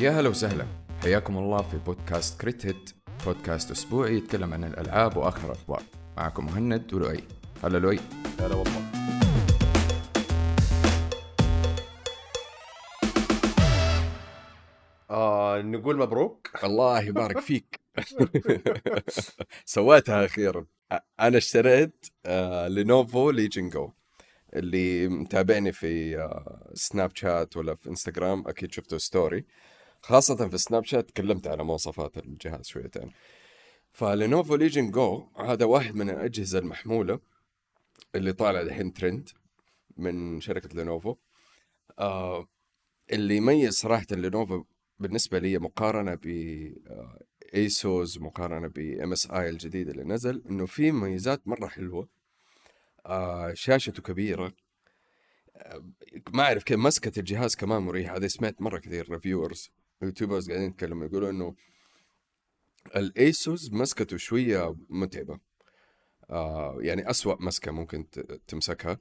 يا هلا وسهلا. حياكم الله في بودكاست Crit Hit. بودكاست أسبوعي يتكلم عن الألعاب وآخر الأخبار. معكم مهند ولؤي. هلا لؤي. هلا والله. آه نقول مبروك. الله يبارك فيك. سويتها أخيرا. أنا اشتريت آه Lenovo Legion Go اللي متابعني في آه سناب شات ولا في إنستغرام أكيد شفتوا story خاصة في سناب شات تكلمت على مواصفات الجهاز شويتين. ف Lenovo Legion Go هذا واحد من الأجهزة المحمولة اللي طالع الحين ترند من شركة Lenovo. آه اللي يميز صراحة Lenovo بالنسبة لي مقارنة ب آه Asus مقارنة ب MSI الجديد اللي نزل إنه في مميزات مرة حلوة. آه شاشته كبيرة. آه ما أعرف كيف مسكة الجهاز كمان مريحة هذا سمعت مرة كثير reviewers YouTubers قاعدين يتكلموا يقولوا إنه ال Asus مسكته شوية متعبة. آه يعني أسوأ مسكة ممكن تمسكها.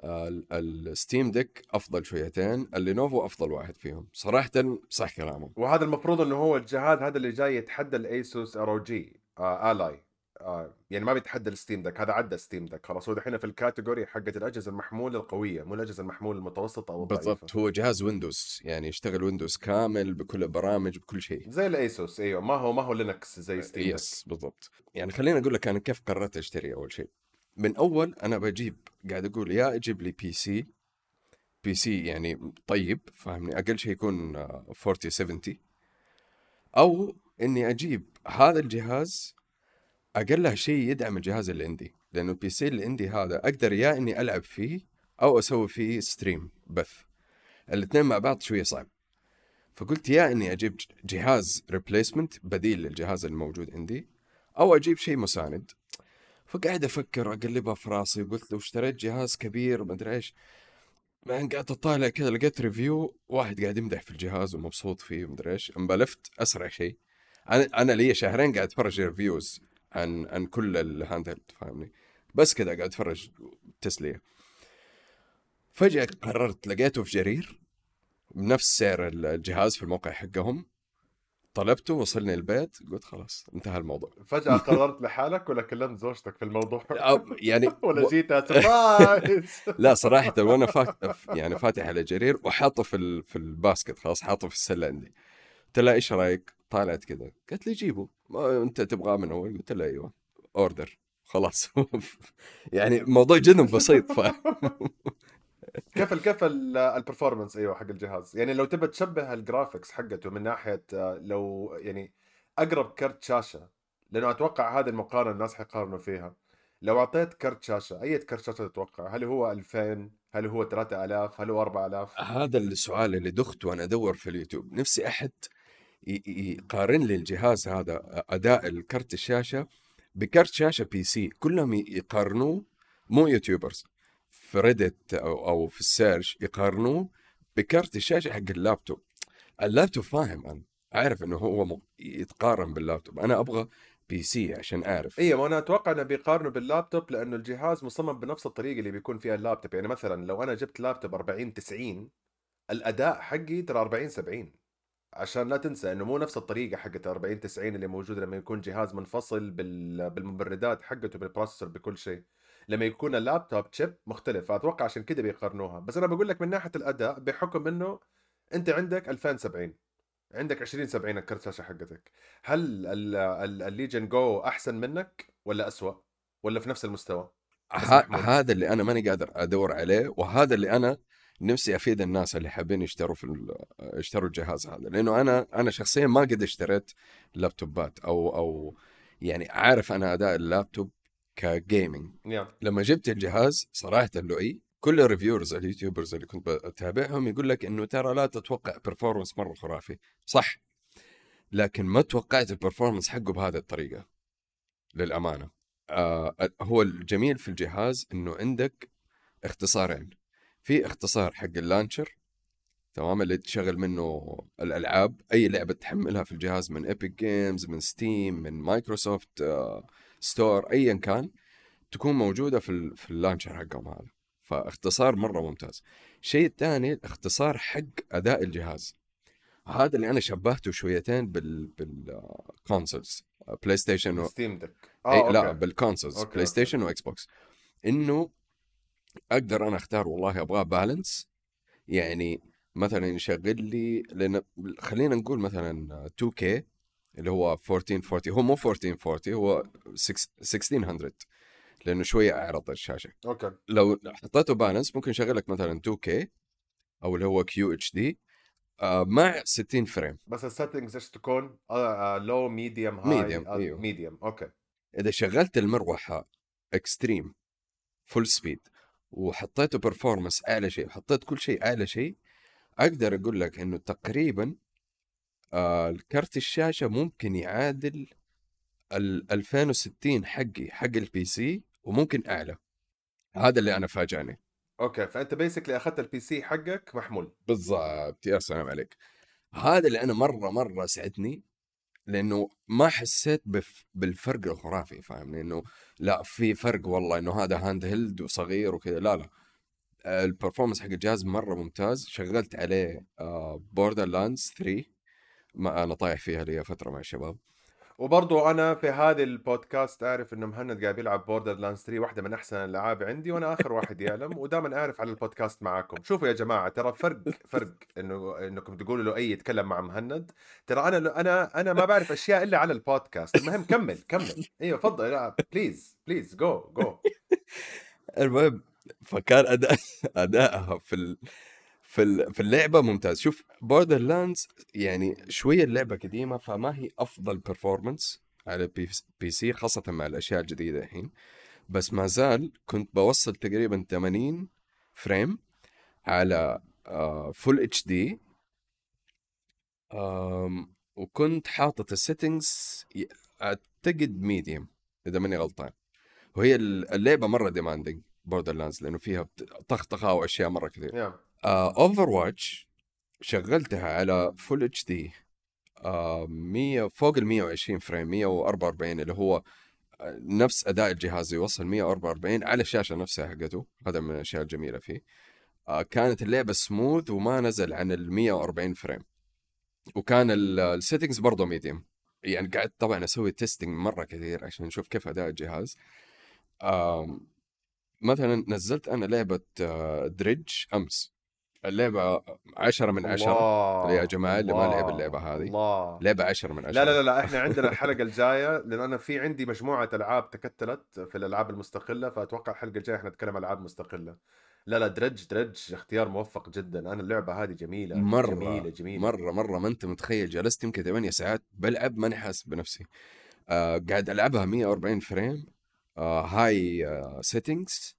آه ال Steam Deck أفضل شويتين ال Lenovo أفضل واحد فيهم. صراحة صح كلامه وهذا المفروض إنه هو الجهاز هذا اللي جاي يتحدى ال Asus ROG Ally آه يعني ما بيتحدى ال Steam Deck هذا عدى Steam Deck خلاص. هو دحين في ال category حقت الأجهزة المحمولة القوية مو الأجهزة المحمولة المتوسطة أو الضعيفة. بالضبط هو جهاز ويندوز يعني يشتغل ويندوز كامل بكل البرامج بكل شيء. زي ال Asus أيوه ما هو ما هو لينكس زي Steam OS بالضبط. يعني خليني أقول لك أنا كيف قررت أشتري أول شيء. من أول أنا بجيب قاعد أقول يا أجيب لي PC PC يعني طيب فاهمني؟ أقل شيء يكون 40 70 أو إني أجيب هذا الجهاز اقلها شيء يدعم الجهاز اللي عندي لأنه ال PC اللي عندي هذا أقدر يا إني ألعب فيه أو أسوي فيه stream بث. الاثنين مع بعض شوية صعب. فقلت يا إني أجيب جهاز replacement بديل للجهاز الموجود عندي أو أجيب شيء مساند. فقاعد أفكر أقلبها في راسي وقلت لو اشتريت جهاز كبير ما أدري إيش. بعدين قاعد أطالع كذا لقيت review واحد قاعد يمدح في الجهاز ومبسوط فيه ومدري إيش. انبلفت أسرع شيء أنا أنا لي شهرين قاعد أتفرج reviews عن عن كل ال handheld فاهمني؟ بس كذا قاعد أتفرج تسلية. فجأة قررت لقيته في جرير بنفس سعر الجهاز في الموقع حقهم. طلبته وصلني البيت قلت خلاص انتهى الموضوع. فجأة قررت لحالك ولا كلمت زوجتك في الموضوع؟ يعني ولا سربرايز لا صراحة وأنا فات يعني فاتح على جرير وحاطه في في الباسكت خلاص حاطه في السلة عندي. قلت لها إيش رأيك؟ طالعت كذا قالت لي جيبه. أنت تبغاه من أول؟ قلت لها أيوه. order خلاص. يعني الموضوع جدا بسيط ف كيف كيف ال performance أيوه حق الجهاز؟ يعني لو تبى تشبه ال graphics حقته من ناحية لو يعني أقرب كرت شاشة لأنه أتوقع هذه المقارنة الناس حيقارنوا فيها. لو أعطيت كرت شاشة أي كرت شاشة تتوقع؟ هل هو 2000 هل هو 3000 هل هو 4000 هذا السؤال اللي دخت وأنا أدور في اليوتيوب. نفسي أحد يقارن لي الجهاز هذا أداء الكرت الشاشة بكرت شاشة PC كلهم يقارنوه مو YouTubers في Reddit أو أو في ال search يقارنوه بكرت الشاشة حق اللابتوب. اللابتوب فاهم أنا. عارف إنه هو يتقارن باللابتوب. أنا أبغى PC عشان أعرف. أيوه وأنا أتوقع انه بيقارنوا باللابتوب لأنه الجهاز مصمم بنفس الطريقة اللي بيكون فيها اللابتوب. يعني مثلا لو أنا جبت لابتوب 40 90 الأداء حقي ترى 40 70 عشان لا تنسى إنه مو نفس الطريقة حقت 40 90 اللي موجودة لما يكون جهاز منفصل بالمبردات حقته بال processor بكل شيء. لما يكون ال laptop chip مختلف فاتوقع عشان كذا بيقارنوها. بس أنا بقول لك من ناحية الأداء بحكم إنه أنت عندك 2070 عندك 2070 الكرت شاشه حقتك. هل ال Legion Go أحسن منك ولا أسوأ؟ ولا في نفس المستوى؟ هذا اللي أنا ماني قادر أدور عليه وهذا اللي أنا نفسي أفيد الناس اللي حابين يشتروا في يشتروا الجهاز هذا لأنه أنا أنا شخصيا ما قد اشتريت لابتوبات أو أو يعني عارف أنا أداء ال laptop ك gaming yeah. لما جبت الجهاز صراحة اللؤي كل ال reviewers ال YouTubers اللي كنت بتابعهم يقول لك إنه ترى لا تتوقع performance مرة خرافي. صح لكن ما توقعت ال performance حقه بهذه الطريقة للأمانة. آه هو الجميل في الجهاز إنه عندك اختصارين. في اختصار حق ال launcher تمام اللي تشغل منه الألعاب أي لعبة تحملها في الجهاز من Epic Games من Steam من مايكروسوفت آه Store ايا كان تكون موجودة في في ال launcher حقهم هذا. فاختصار مرة ممتاز. الشيء الثاني الاختصار حق أداء الجهاز. هذا اللي أنا شبهته شويتين بال بال consoles بلاي ستيشن و... Steam Deck إيه لا بال consoles بلاي ستيشن و Xbox إنه أقدر أنا أختار والله أبغاه balance يعني مثلا يشغل لي لأن خلينا نقول مثلا 2K اللي هو 1440 هو مو 1440 هو 6 1600 لأنه شوية أعرض الشاشة. أوكي. لو حطيته balance ممكن يشغل لك مثلا 2K أو اللي هو QHD مع 60 frame بس ال settings إيش تكون؟ لو medium high أيوه. medium أوكي. إذا شغلت المروحة extreme full speed وحطيته performance أعلى شيء وحطيت كل شيء أعلى شيء أقدر أقول لك إنه تقريبا آه الكرت الشاشة ممكن يعادل ال 2060 حقي حق ال PC وممكن أعلى. هذا اللي أنا فاجأني. okay فأنت basically أخذت ال PC حقك محمول. بالضبط يا سلام عليك. هذا اللي أنا مرة مرة سعدني لأنه ما حسيت بف بالفرق الخرافي فاهمني انه لا في فرق والله إنه هذا handheld وصغير وكذا. لا لا. ال performance حق الجهاز مرة ممتاز. شغلت عليه Borderlands 3 ما أنا طايح فيها لي فترة مع الشباب. وبرضو أنا في هذه البودكاست أعرف إنه مهند قاعد بيلعب Borderlands 3 واحدة من أحسن الألعاب عندي وأنا آخر واحد يعلم ودائما أعرف على البودكاست معاكم. شوفوا يا جماعة ترى فرق فرق إنه إنكم تقولوا له أي يتكلم مع مهند. ترى أنا أنا أنا ما بعرف أشياء إلا على البودكاست. المهم كمل كمل. أيوه تفضل please please go go المهم فكان أداء ادائها في ال... في في اللعبة ممتاز. شوف Borderlands يعني شوية اللعبة قديمة فما هي أفضل performance على PC خاصة مع الأشياء الجديدة الحين. بس ما زال كنت بوصل تقريبا 80 frame على full HD وكنت حاطط ال settings أعتقد medium إذا ماني غلطان. وهي اللعبة مرة demanding Borderlands لأنه فيها طخطخة وأشياء مرة كثير. يا Overwatch شغلتها على full HD 100 فوق ال 120 frame 144 اللي هو آه، نفس أداء الجهاز يوصل 144 على الشاشة نفسها حقته هذا من الأشياء الجميلة فيه. آه، كانت اللعبة سموث وما نزل عن ال 140 frame وكان ال settings برضه medium يعني قعدت طبعا أسوي testing مرة كثير عشان نشوف كيف أداء الجهاز. آم، مثلا نزلت أنا لعبة آه، Dredge أمس. اللعبة عشرة من عشرة. الله يا جماعة اللي ما لعب اللعبة هذه. الله. لعبة عشرة من عشرة لا لا لا إحنا عندنا الحلقة الجاية لأن أنا في عندي مجموعة ألعاب تكتلت في الألعاب المستقلة فأتوقع الحلقة الجاية إحنا نتكلم ألعاب مستقلة. لا لا Dredge Dredge اختيار موفق جدا. أنا اللعبة هذه جميلة مرة جميلة جميلة. مرة مرة ما أنت متخيل. جلست يمكن ثمانية ساعات بلعب ماني حاسس بنفسي. آه قاعد ألعبها 140 frame. آه high آه settings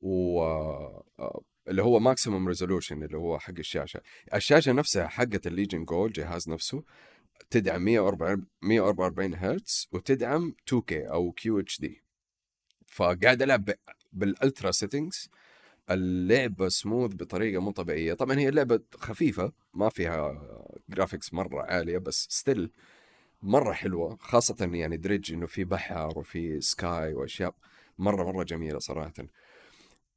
و آه آه، اللي هو maximum resolution اللي هو حق الشاشة. الشاشة نفسها حقت ال Legion Go الجهاز نفسه تدعم 144 144 هرتز وتدعم 2K أو QHD فقاعد ألعب بال ultra settings اللعبة سموث بطريقة مو طبيعية. طبعا هي لعبه خفيفة ما فيها graphics مرة عالية بس still مرة حلوة. خاصة يعني Dredge إنه في بحر وفي sky وأشياء مره مرة جميلة صراحة.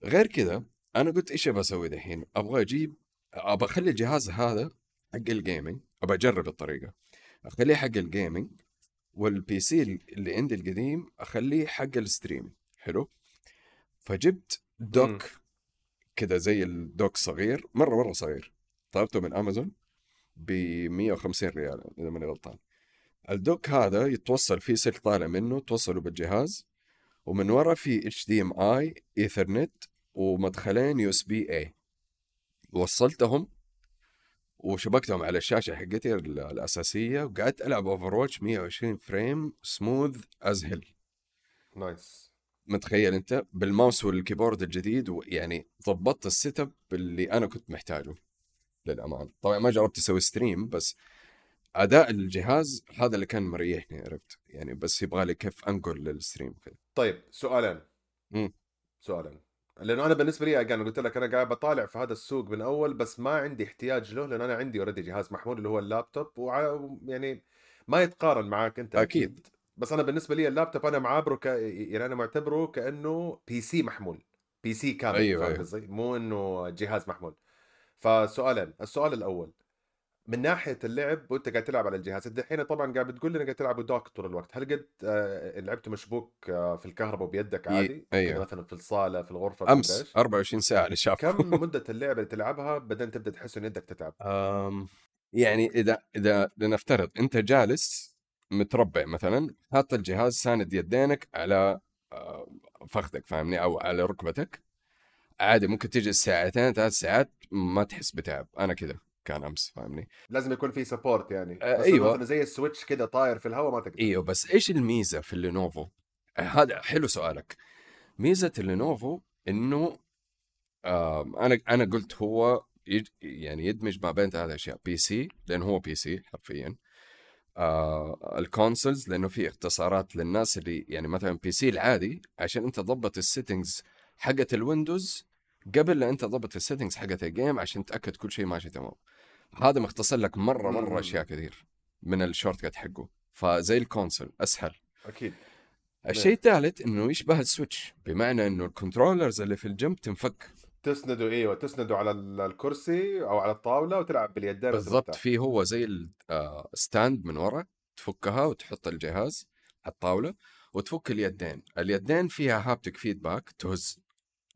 غير كذا أنا قلت إيش أبغى أسوي دحين؟ أبغى أجيب أبغى أخلي الجهاز هذا حق ال gaming أبغى أجرب الطريقة. أخليه حق ال gaming وال PC اللي عندي القديم أخليه حق ال stream حلو؟ فجبت dock كذا زي ال dock صغير مرة مرة صغير. طلبته من امازون ب 150 ريال إذا ماني غلطان. ال dock هذا يتوصل فيه سلك طالع منه توصله بالجهاز ومن ورا في HDMI Ethernet ومدخلين USB-A وصلتهم وشبكتهم على الشاشة حقتي ال- الأساسية وقعدت ألعب Overwatch 120 frame smooth as hell nice. متخيل أنت؟ بال mouse وال keyboard الجديد ويعني ضبطت ال setup اللي أنا كنت محتاجه للأمانة. طبعا ما جربت أسوي stream بس أداء الجهاز هذا اللي كان مريحني عرفت؟ يعني بس يبغى لي كيف أنقل لل stream كذا. طيب سؤالين. سؤالين. لأنه أنا بالنسبة لي أنا قلت لك أنا قاعد بطالع في هذا السوق من أول بس ما عندي احتياج له لأن أنا عندي already جهاز محمول اللي هو اللابتوب وع... يعني ما يتقارن معاك أنت أكيد. بس أنا بالنسبة لي اللابتوب أنا معابره ك... يعني أنا معتبره كأنه PC محمول. PC كامل أيوة، فاهم أيوة. مو إنه جهاز محمول. فسؤالين السؤال الأول. من ناحية اللعب وأنت قاعد تلعب على الجهاز أنت الحين طبعا قاعد بتقول لي إنك قاعد تلعب dock طول الوقت. هل قد آه، لعبت مشبوك آه، في الكهرباء بيدك عادي؟ أيوه. كذا مثلا في الصالة في الغرفة أمس إيش؟ 24 ساعة اللي شافه. كم مدة اللعبة اللي تلعبها بعدين تبدأ تحس إن يدك تتعب؟ أم، يعني إذا إذا لنفترض أنت جالس متربع مثلا حاط الجهاز ساند يدينك على آه، فخذك فاهمني؟ أو على ركبتك. عادي ممكن تجي ساعتين ثلاث ساعات ما تحس بتعب. أنا كذا كان أمس فاهمني؟ لازم يكون في support يعني. آه، بس. مثلا زي ال Switch كده طاير في الهواء ما تقدر. أيوه بس إيش الميزة في ال Lenovo هذا حلو سؤالك. ميزة ال Lenovo إنه آم، أنا أنا قلت هو يج يعني يدمج ما بين ثلاث أشياء PC لأنه هو PC حرفيا آه ال consoles لأنه في اختصارات للناس اللي يعني مثلا PC العادي عشان أنت تضبط ال settings حقت ال Windows قبل لا أنت تضبط ال settings حقت ال game عشان تأكد كل شيء ماشي تمام. هذا مختصر لك مرة. مرة أشياء كثير من ال shortcut حقه. فزي ال console أسهل. أكيد. الشيء الثالث إنه يشبه ال Switch بمعنى إنه ال controllers اللي في الجنب تنفك. تسندوا إيوه تسندوا على ال- الكرسي أو على الطاولة وتلعب باليدين بالضبط. في هو زي ال stand من ورا تفكها وتحط الجهاز على الطاولة وتفك اليدين. اليدين فيها haptic feedback تهز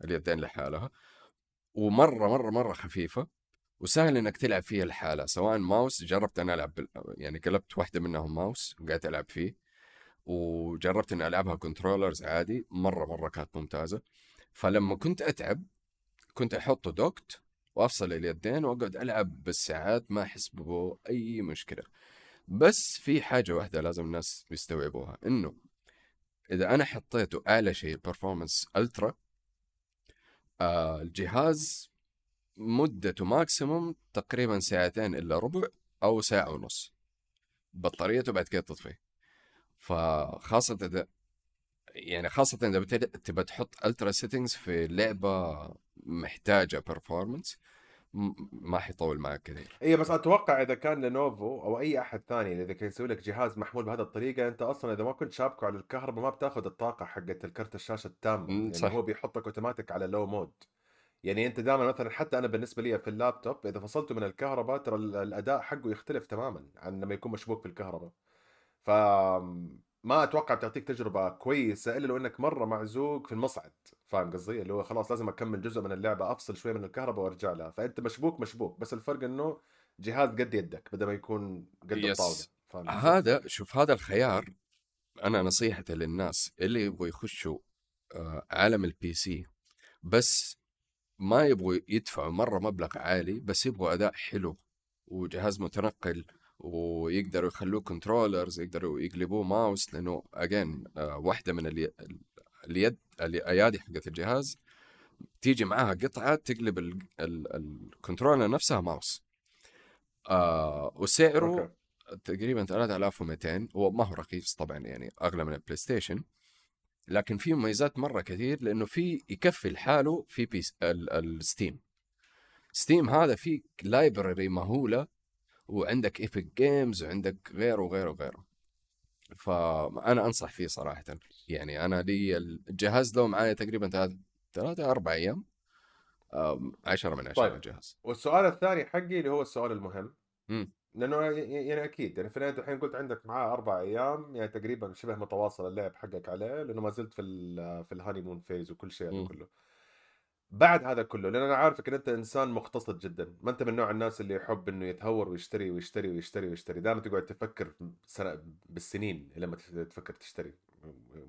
اليدين لحالها ومرة مرة مرة خفيفة. وسهل إنك تلعب فيها الحالة سواء ماوس جربت أنا ألعب بال... يعني قلبت واحدة منهم ماوس وقعدت ألعب فيه وجربت إني ألعبها controllers عادي مرة مرة كانت ممتازة. فلما كنت أتعب كنت احطه docked وأفصل اليدين وأقعد ألعب بالساعات ما أحس بأي مشكلة. بس في حاجة واحدة لازم الناس يستوعبوها إنه إذا أنا حطيته أعلى شيء performance ultra آه الجهاز مدته maximum تقريبا ساعتين إلا ربع أو ساعة ونص. بطاريته بعد كده تطفي. فخاصة إذا يعني خاصة إذا تبى تحط ultra settings في لعبة محتاجة performance ما حيطول معك كثير. اي بس أتوقع إذا كان لينوفو أو أي أحد ثاني إذا كان يسوي لك جهاز محمول بهذه الطريقة أنت أصلا إذا ما كنت شابكه على الكهرباء ما بتاخذ الطاقة حقت الكرت الشاشة التامة. مم، يعني صح. هو بيحطك اوتوماتيك على low mode يعني أنت دائما مثلا حتى أنا بالنسبة لي في اللابتوب إذا فصلته من الكهرباء ترى ال- الأداء حقه يختلف تماما عن لما يكون مشبوك في الكهرباء ف ما أتوقع بتعطيك تجربة كويسة إلا لو إنك مرة معزوق في المصعد فاهم قصدي اللي هو خلاص لازم أكمل جزء من اللعبة أفصل شوي من الكهرباء وأرجع لها فأنت مشبوك مشبوك بس الفرق إنه جهاز قد يدك بدل ما يكون قد. الطاولة؟ هذا شوف هذا الخيار أنا نصيحتي للناس اللي يبغوا يخشوا آه، عالم ال PC بس ما يبغوا يدفعوا مرة مبلغ عالي بس يبغوا أداء حلو وجهاز متنقل ويقدروا يخلوه controllers يقدروا يقلبوه ماوس لأنه again واحدة من الي... اليد الأيادي حقت الجهاز تيجي معاها قطعة تقلب ال... ال... ال controller نفسها ماوس آه وسعره okay. تقريبا 3200 هو ما هو رخيص طبعا يعني أغلى من ال PlayStation لكن فيه مميزات مرة كثير لأنه في يكفي لحاله في بيس ال... ال Steam Steam هذا فيه library مهولة وعندك Epic Games وعندك غيره وغيره وغيره. فأنا أنصح فيه صراحة. يعني أنا لي الجهاز له معايا تقريبا ثلاث ثلاثة أربع أيام. عشرة من عشرة طيب. الجهاز والسؤال الثاني حقي اللي هو السؤال المهم. مم. لأنه ي- يعني أكيد يعني في النهاية الحين قلت عندك معاه أربع أيام يعني تقريبا شبه متواصل اللعب حقك عليه لأنه ما زلت في ال في ال honeymoon phase وكل شيء هذا. كله. بعد هذا كله لأن أنا عارفك إن أنت إنسان مقتصد جدا. ما أنت من نوع الناس اللي يحب إنه يتهور ويشتري ويشتري ويشتري ويشتري. دائما تقعد تفكر سنة بالسنين لما تفكر تشتري.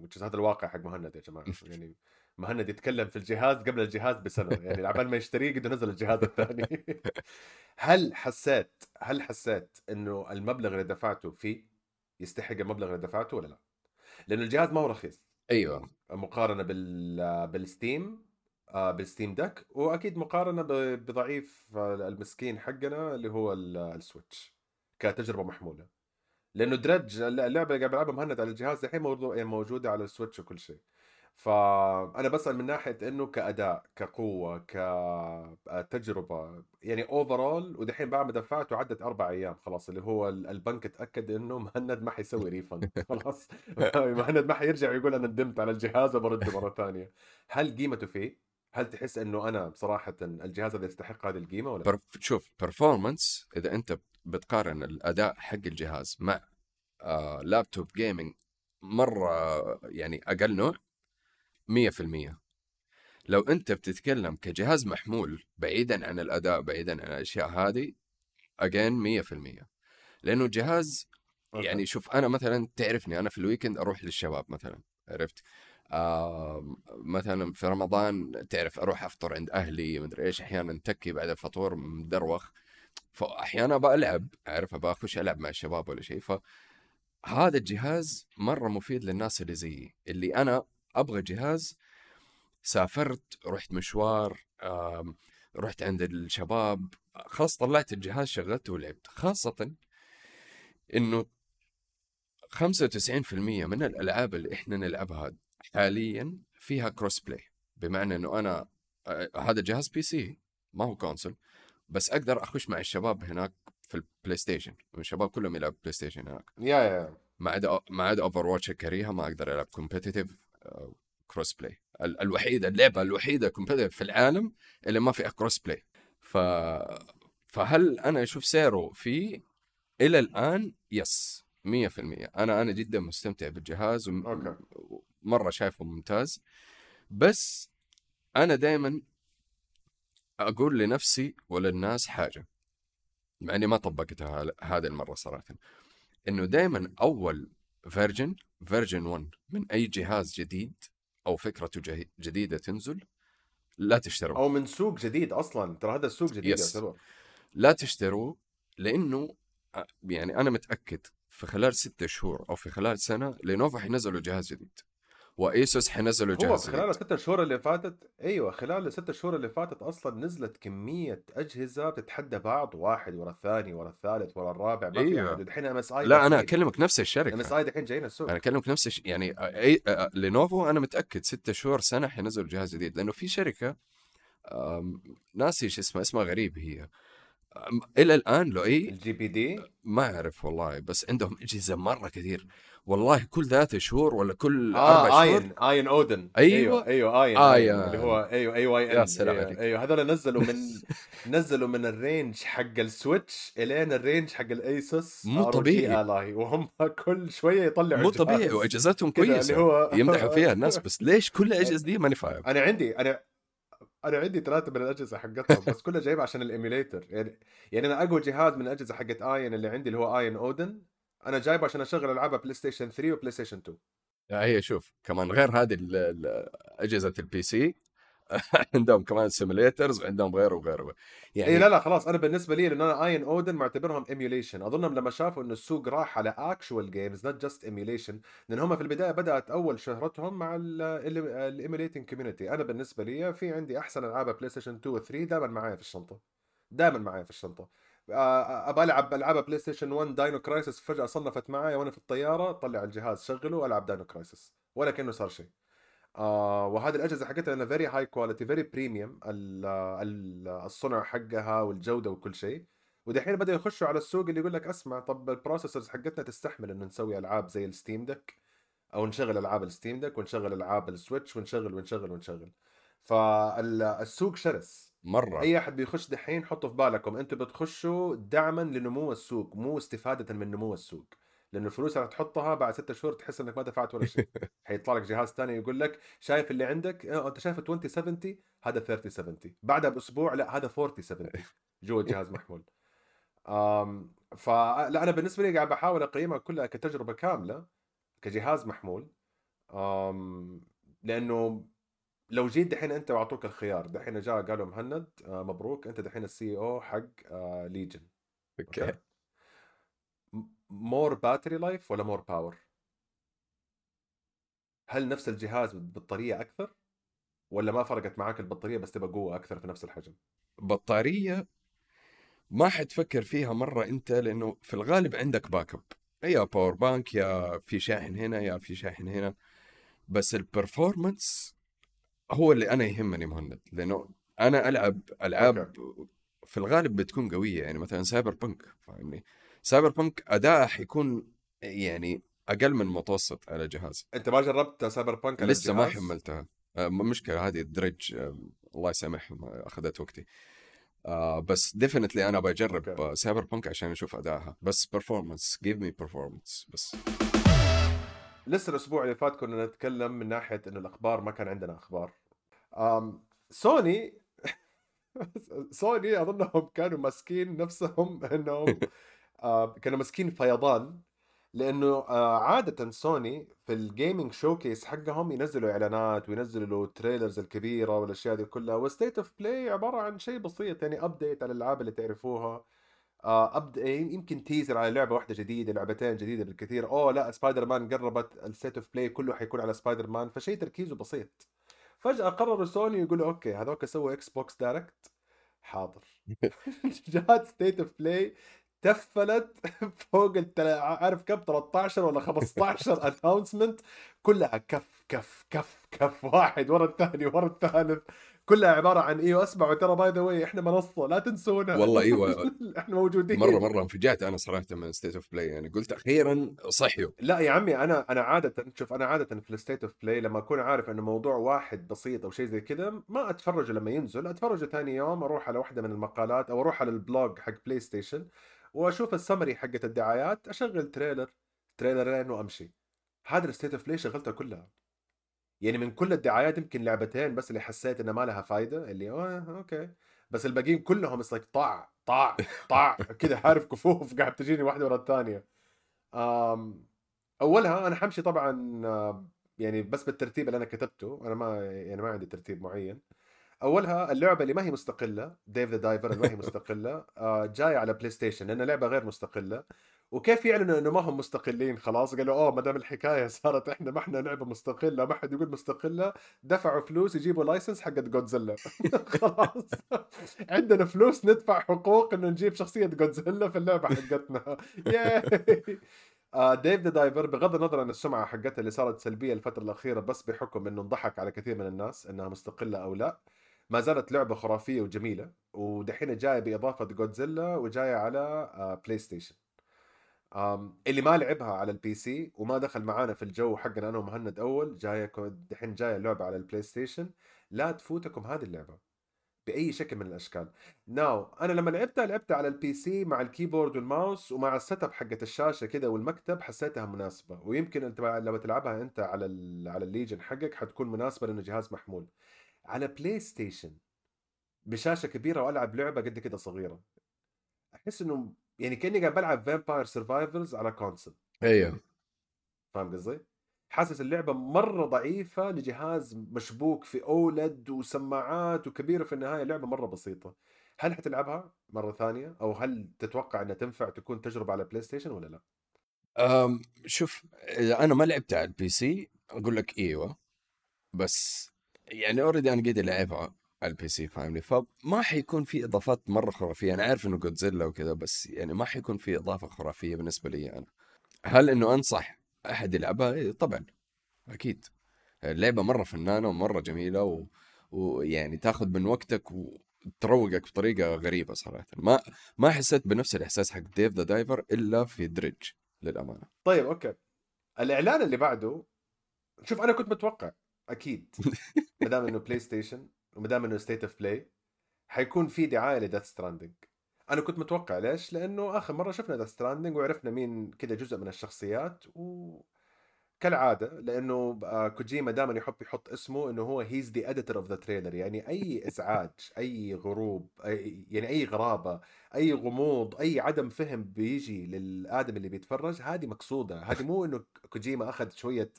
which هذا الواقع حق مهند يا جماعة. يعني مهند يتكلم في الجهاز قبل الجهاز بسنة يعني عبال ما يشتريه قد نزل الجهاز الثاني. هل حسيت هل حسيت إنه المبلغ اللي دفعته فيه يستحق المبلغ اللي دفعته ولا لا؟ لأنه الجهاز ما هو رخيص. أيوة. مقارنة بال بال Steam بال Steam Deck وأكيد مقارنة بضعيف المسكين حقنا اللي هو ال- ال Switch كتجربة محمولة. لأنه درج اللعبة اللي قاعد بلعبها مهند على الجهاز الحين يعني موجودة على ال Switch وكل شيء. فأنا بسأل من ناحية إنه كأداء كقوة كتجربه يعني overall ودحين بعد ما دفعت وعدت أربع أيام خلاص اللي هو ال- البنك تأكد إنه مهند ما حيسوي refund خلاص. مهند ما حيرجع يقول أنا ندمت على الجهاز وبرده مرة ثانية. هل قيمته فيه؟ هل تحس إنه أنا بصراحة الجهاز هذا يستحق هذه القيمة ولا برف... شوف performance إذا أنت بتقارن الأداء حق الجهاز مع آه لابتوب جيمنج مرة يعني أقل نوع 100% لو أنت بتتكلم كجهاز محمول بعيدا عن الأداء بعيدا عن الأشياء هذه اجين 100% لأنه الجهاز okay. يعني شوف أنا مثلا تعرفني أنا في ال weekend أروح للشباب مثلا عرفت؟ آه مثلا في رمضان تعرف أروح أفطر عند أهلي مدري إيش أحيانا تكي بعد الفطور مدروخ. فاحيانا بلعب اعرف بخش ألعب مع الشباب ولا شيء. فهذا الجهاز مرة مفيد للناس اللي زيي. اللي أنا أبغى جهاز سافرت رحت مشوار رحت عند الشباب خلاص طلعت الجهاز شغلته ولعبت. خاصة إنه 95% من الألعاب اللي إحنا نلعبها حاليا فيها cross-play بمعنى إنه أنا آه، هذا جهاز PC ما هو console بس أقدر أخش مع الشباب هناك في ال PlayStation الشباب كلهم يلعبوا PlayStation هناك. يا يا ما عدا ما عدا Overwatch اكريها ما أقدر ألعب competitive cross-play الوحيدة اللعبة الوحيدة competitive في العالم اللي ما فيها cross-play ف فهل أنا أشوف سعره فيه؟ إلى الآن yes 100% أنا أنا جدا مستمتع بالجهاز ومره شايفه ممتاز. بس أنا دائما أقول لنفسي وللناس حاجة مع إني ما طبقتها هذه المرة صراحة. إنه دائما أول version version 1 من أي جهاز جديد أو فكرته جه- جديدة تنزل لا تشتروه أو من سوق جديد أصلا ترى هذا السوق جديد. يعتبر. لا تشتروه لأنه يعني أنا متأكد في خلال ستة شهور أو في خلال سنة Lenovo حينزلوا جهاز جديد. و Asus حينزلوا هو جهاز في خلال الست شهور اللي فاتت أيوه خلال الست شهور اللي فاتت أصلا نزلت كمية أجهزة بتتحدى بعض واحد ورا الثاني ورا الثالث ورا الرابع ما. عدد الحين MSI لا أنا أكلمك نفس الشركة إم إس آي دحين جايين السوق. أنا أكلمك نفس الشيء يعني آه، لينوفو أنا متأكد ستة شهور سنة حينزلوا جهاز جديد لأنه في شركة آم، ناسي إيش اسمها اسمها غريب هي. إلى الآن لو إي الجي بي دي ما أعرف والله بس عندهم أجهزة مرة كثير والله كل ثلاث شهور ولا كل أربع آه شهور اين اين اودن أيوة. أيوه أيوه اين. آين. اللي هو أيوه أيوه اي يا ان سلام أيوه, عليك. أيوة. هذول نزلوا من نزلوا من الرينج حق السويتش إلين الرينج حق الايسوس مو طبيعي. آلاهي وهم كل شوية يطلعوا مو. طبيعي وأجهزتهم كويسه اللي هو- يمدحوا فيها الناس بس ليش كل الاجهزه دي ماني فاهم أنا عندي أنا أنا عندي ثلاثة من الأجهزة حقتهم بس كلها جايبها عشان ال emulator. يعني يعني أنا أقوى جهاز من الأجهزة حقت AYN اللي عندي اللي هو AYN Odin أنا جايبه عشان أشغل ألعابها PlayStation 3 و PlayStation 2 هي شوف كمان غير هذه أجهزة ال PC عندهم كمان simulators وعندهم غيره وغيره يعني إي لا لا خلاص أنا بالنسبة لي لأن أنا AYN Odin معتبرهم emulation أظنهم لما شافوا انه السوق راح على actual games not just emulation لأن هم في البداية بدأت أول شهرتهم مع ال emulating community أنا بالنسبة لي في عندي أحسن ألعاب بلاي ستيشن 2 و 3 دائما معايا في الشنطة. دائما معايا في الشنطة. آه، أبى ألعب ألعاب بلاي ستيشن 1 Dino Crisis فجأة صنفت معايا وأنا في الطيارة طلع الجهاز شغله والعب Dino Crisis ولا كأنه صار شيء. آه وهذه الأجهزة حقتها انها very high quality very premium الصنع حقها والجودة وكل شيء. ودحين بدأوا يخشوا على السوق اللي يقول لك اسمع طب ال processors حقتنا تستحمل إنه نسوي ألعاب زي ال Steam Deck أو نشغل ألعاب ال Steam Deck ونشغل ألعاب ال Switch ونشغل ونشغل ونشغل. فالسوق شرس. مرة. أي أحد بيخش دحين حطوا في بالكم أنتم بتخشوا دعما لنمو السوق مو استفادة من نمو السوق. لأنه الفلوس اللي تحطها بعد ستة شهور تحس إنك ما دفعت ولا شيء. حيطلع لك جهاز ثاني يقول لك شايف اللي عندك؟ آه أنت شايف 2070 هذا 3070 بعدها بأسبوع لا هذا 4070 جوا الجهاز محمول. أم فلا أنا بالنسبة لي قاعد بحاول اقيمها كلها كتجربة كاملة كجهاز محمول. أم لأنه لو جيت دحين أنت وأعطوك الخيار دحين جاء قالوا مهند آه، مبروك أنت دحين ال CEO حق آه، Legion okay؟ more battery life ولا more power هل نفس الجهاز بالبطاريه أكثر؟ ولا ما فرقت معاك البطارية بس تبقى قوة أكثر في نفس الحجم؟ بطارية ما حتفكر فيها مرة أنت لأنه في الغالب عندك باك اب يا power bank يا في شاحن هنا يا في شاحن هنا. بس ال performance هو اللي أنا يهمني مهند. لأنه أنا ألعب ألعاب في الغالب بتكون قوية يعني مثلا Cyberpunk فاهمني؟ Cyberpunk اداءه حيكون يعني أقل من المتوسط على الجهاز أنت ما جربت Cyberpunk على لسه ما؟ حملتها. آه، مشكلة هذه الدرج آه، الله يسامحهم أخذت وقتي. آه بس definitely أنا بجرب Cyberpunk عشان أشوف أدائها. بس performance give me performance بس. لسه الأسبوع اللي فات كنا نتكلم من ناحية انه الأخبار ما كان عندنا أخبار. أم سوني سوني أظنهم كانوا ماسكين نفسهم إنهم كانوا ماسكين فيضان لأنه آه، عاده سوني في ال gaming showcase حقهم ينزلوا إعلانات وينزلوا ال trailers الكبيرة والأشياء دي كلها وال State of Play عبارة عن شيء بسيط يعني update على الألعاب اللي تعرفوها آه ابدا يمكن teaser على لعبة واحدة جديدة لعبتين جديدة بالكثير أوه لا سبايدر مان قربت ال State of Play كله حيكون على سبايدر مان فشيء تركيزه بسيط. فجأة قرروا سوني يقولوا okay هذوك سووا Xbox Direct حاضر. جات State of Play تفلت فوق التل... عارف كم؟ 13 ولا 15 announcement كلها كف كف كف كف. واحد ورا الثاني ورا الثالث. كلها عبارة عن أيوه اسمعوا ترى by the way إحنا منصة لا تنسونا. والله إيوه. إحنا موجودين. مرة مرة انفجعت أنا صراحة من State of Play يعني قلت أخيرا صحيوا. لا يا عمي أنا أنا عادة شوف أنا عادة في ال State of Play لما أكون عارف إنه موضوع واحد بسيط أو شيء زي كذا ما اتفرجه لما ينزل. اتفرجه ثاني يوم أروح على واحدة من المقالات أو أروح على ال blog حق بلاي ستيشن واشوف السمري حقت الدعايات اشغل trailer تريلرين وامشي هذا ال State of Play شغلتها كلها. يعني من كل الدعايات يمكن لعبتين بس اللي حسيت انها ما لها فايدة اللي آه okay. بس الباقيين كلهم like طع طع طع كذا عارف كفوف قاعد تجيني واحدة ورا الثانية. أولها أنا حمشي طبعا آه، يعني بس بالترتيب اللي أنا كتبته. أنا ما يعني ما عندي ترتيب معين. أولها اللعبة اللي ما هي مستقلة Dave the Diver اللي ما هي مستقلة آه، جاية على بلاي ستيشن لأنها لعبة غير مستقلة. وكيف يعلنوا إنه ما هم مستقلين؟ خلاص قالوا أوه ما دام الحكاية صارت إحنا ما إحنا لعبة مستقلة ما حد يقول مستقلة دفعوا فلوس يجيبوا license حقت جودزيلا خلاص. عندنا فلوس ندفع حقوق إنه نجيب شخصية جودزيلا في اللعبة حقتنا. Dave the Diver بغض النظر عن السمعة حقتها اللي صارت سلبية الفترة الأخيرة بس بحكم إنه انضحك على كثير من الناس إنها مستقلة أو لا ما زالت لعبة خرافية وجميلة ودحين جاية بإضافة جودزيلا وجاية على آه بلاي ستيشن آم اللي ما لعبها على ال PC وما دخل معانا في الجو حقنا أنا ومهند أول جاية دحين جاية اللعبه على البلاي ستيشن لا تفوتكم هذه اللعبة بأي شكل من الأشكال. now أنا لما لعبتها لعبتها على ال PC مع ال keyboard والماوس ومع ال setup حقت الشاشة كذا والمكتب حسيتها مناسبة ويمكن أنت لما تلعبها أنت على على ال Legion حقك حتكون مناسبة لأنه جهاز محمول. على بلاي ستيشن بشاشة كبيرة وألعب لعبة قد كده صغيرة. أحس إنه يعني كأني قاعد بلعب Vampire Survivors على console أيوه. فاهم قصدي؟ حاسس اللعبة مرة ضعيفة لجهاز مشبوك في OLED وسماعات وكبيرة في النهاية لعبة مرة بسيطة. هل حتلعبها مرة ثانية؟ أو هل تتوقع إنها تنفع تكون تجربة على بلاي ستيشن ولا لا؟ أم شوف إذا أنا ما لعبت على ال PC أقول لك إيوه بس يعني already أنا قاعد العبها على ال PC فاهمني؟ فما حيكون في إضافات مرة خرافية. أنا عارف إنه جودزيلا وكذا بس يعني ما حيكون في إضافة خرافية بالنسبة لي أنا. هل إنه أنصح أحد يلعبها؟ إيه، طبعا أكيد. اللعبة مرة فنانة ومرة جميلة و... ويعني تاخذ من وقتك وتروقك بطريقة غريبة صراحة. ما ما حسيت بنفس الإحساس حق Dave the Diver إلا في Dredge للأمانة. طيب أوكي. الإعلان اللي بعده شوف أنا كنت متوقع. أكيد. ما دام إنه بلاي ستيشن وما دام إنه State of Play حيكون في دعاية ل Death Stranding أنا كنت متوقع ليش؟ لأنه آخر مرة شفنا Death Stranding وعرفنا مين كذا جزء من الشخصيات و كالعادة لأنه آه، كوجيما دائما يحب يحط اسمه إنه هو he's the editor of the trailer يعني أي إزعاج أي غروب أي يعني أي غرابة أي غموض أي عدم فهم بيجي للآدم اللي بيتفرج هذه مقصودة. هذه مو إنه كوجيما أخذ شوية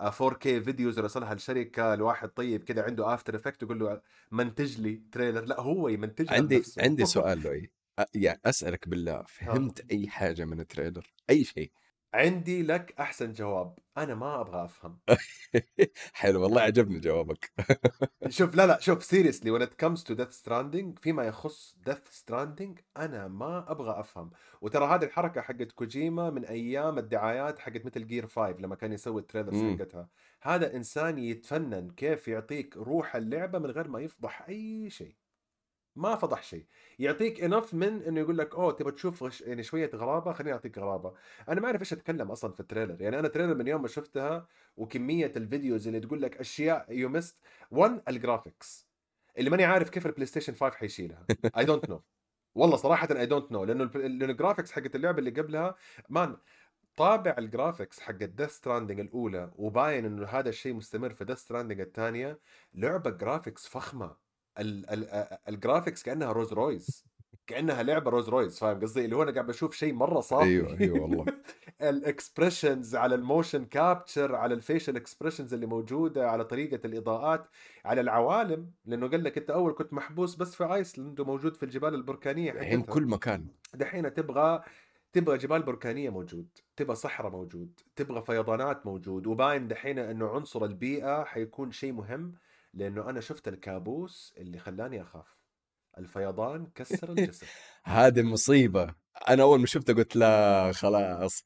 4K videos ورسلها لشركة لواحد طيب كده عنده After Effects يقول له منتج لي trailer لا هو يمنتج عندي نفسه. عندي سؤال لؤي. يعني أسألك بالله فهمت أي حاجة من ال trailer أي شيء. عندي لك أحسن جواب أنا ما أبغى أفهم. حلو والله عجبني جوابك. شوف لا لا شوف seriously when it comes to Death Stranding فيما يخص Death Stranding أنا ما أبغى أفهم. وترى هذه الحركة حقت كوجيما من أيام الدعايات حقت Metal Gear 5 لما كان يسوي ال trailers مم. حقتها. هذا إنسان يتفنن كيف يعطيك روح اللعبة من غير ما يفضح أي شيء. ما فضح شيء. يعطيك enough من إنه يقول لك أوه تبغى تشوف. يعني شوية غرابة خليني أعطيك غرابة. أنا ما أعرف إيش أتكلم أصلا في ال trailer. يعني أنا trailer من يوم ما شفتها وكمية ال videos اللي تقول لك أشياء you missed one ال graphics اللي ماني عارف كيف البلاي ستيشن 5 حيشيلها. I don't know والله صراحة I don't know لأنه ال graphics حقت اللعبة اللي قبلها مان طابع ال graphics حق Death Stranding الأولى وباين إنه هذا الشيء مستمر في Death Stranding الثانية لعبة graphics فخمة. ال graphics كأنها Rolls Royce كأنها لعبة Rolls Royce فاهم قصدي؟ اللي هو أنا قاعد بشوف شيء مرة صافي أيوه أيوه والله. ال expressions على ال motion capture على ال facial expressions اللي موجودة على طريقة الإضاءات على العوالم. لأنه قال لك أنت أول كنت محبوس بس في ايسلند وموجود في الجبال البركانية الحين كل مكان. دحين تبغى تبغى جبال بركانية موجود تبغى صحراء موجود تبغى فيضانات موجود وباين دحين إنه عنصر البيئة حيكون شيء مهم. لأنه أنا شفت الكابوس اللي خلاني أخاف. الفيضان كسر الجسم. هذه مصيبة. أنا أول ما شفته قلت لا خلاص.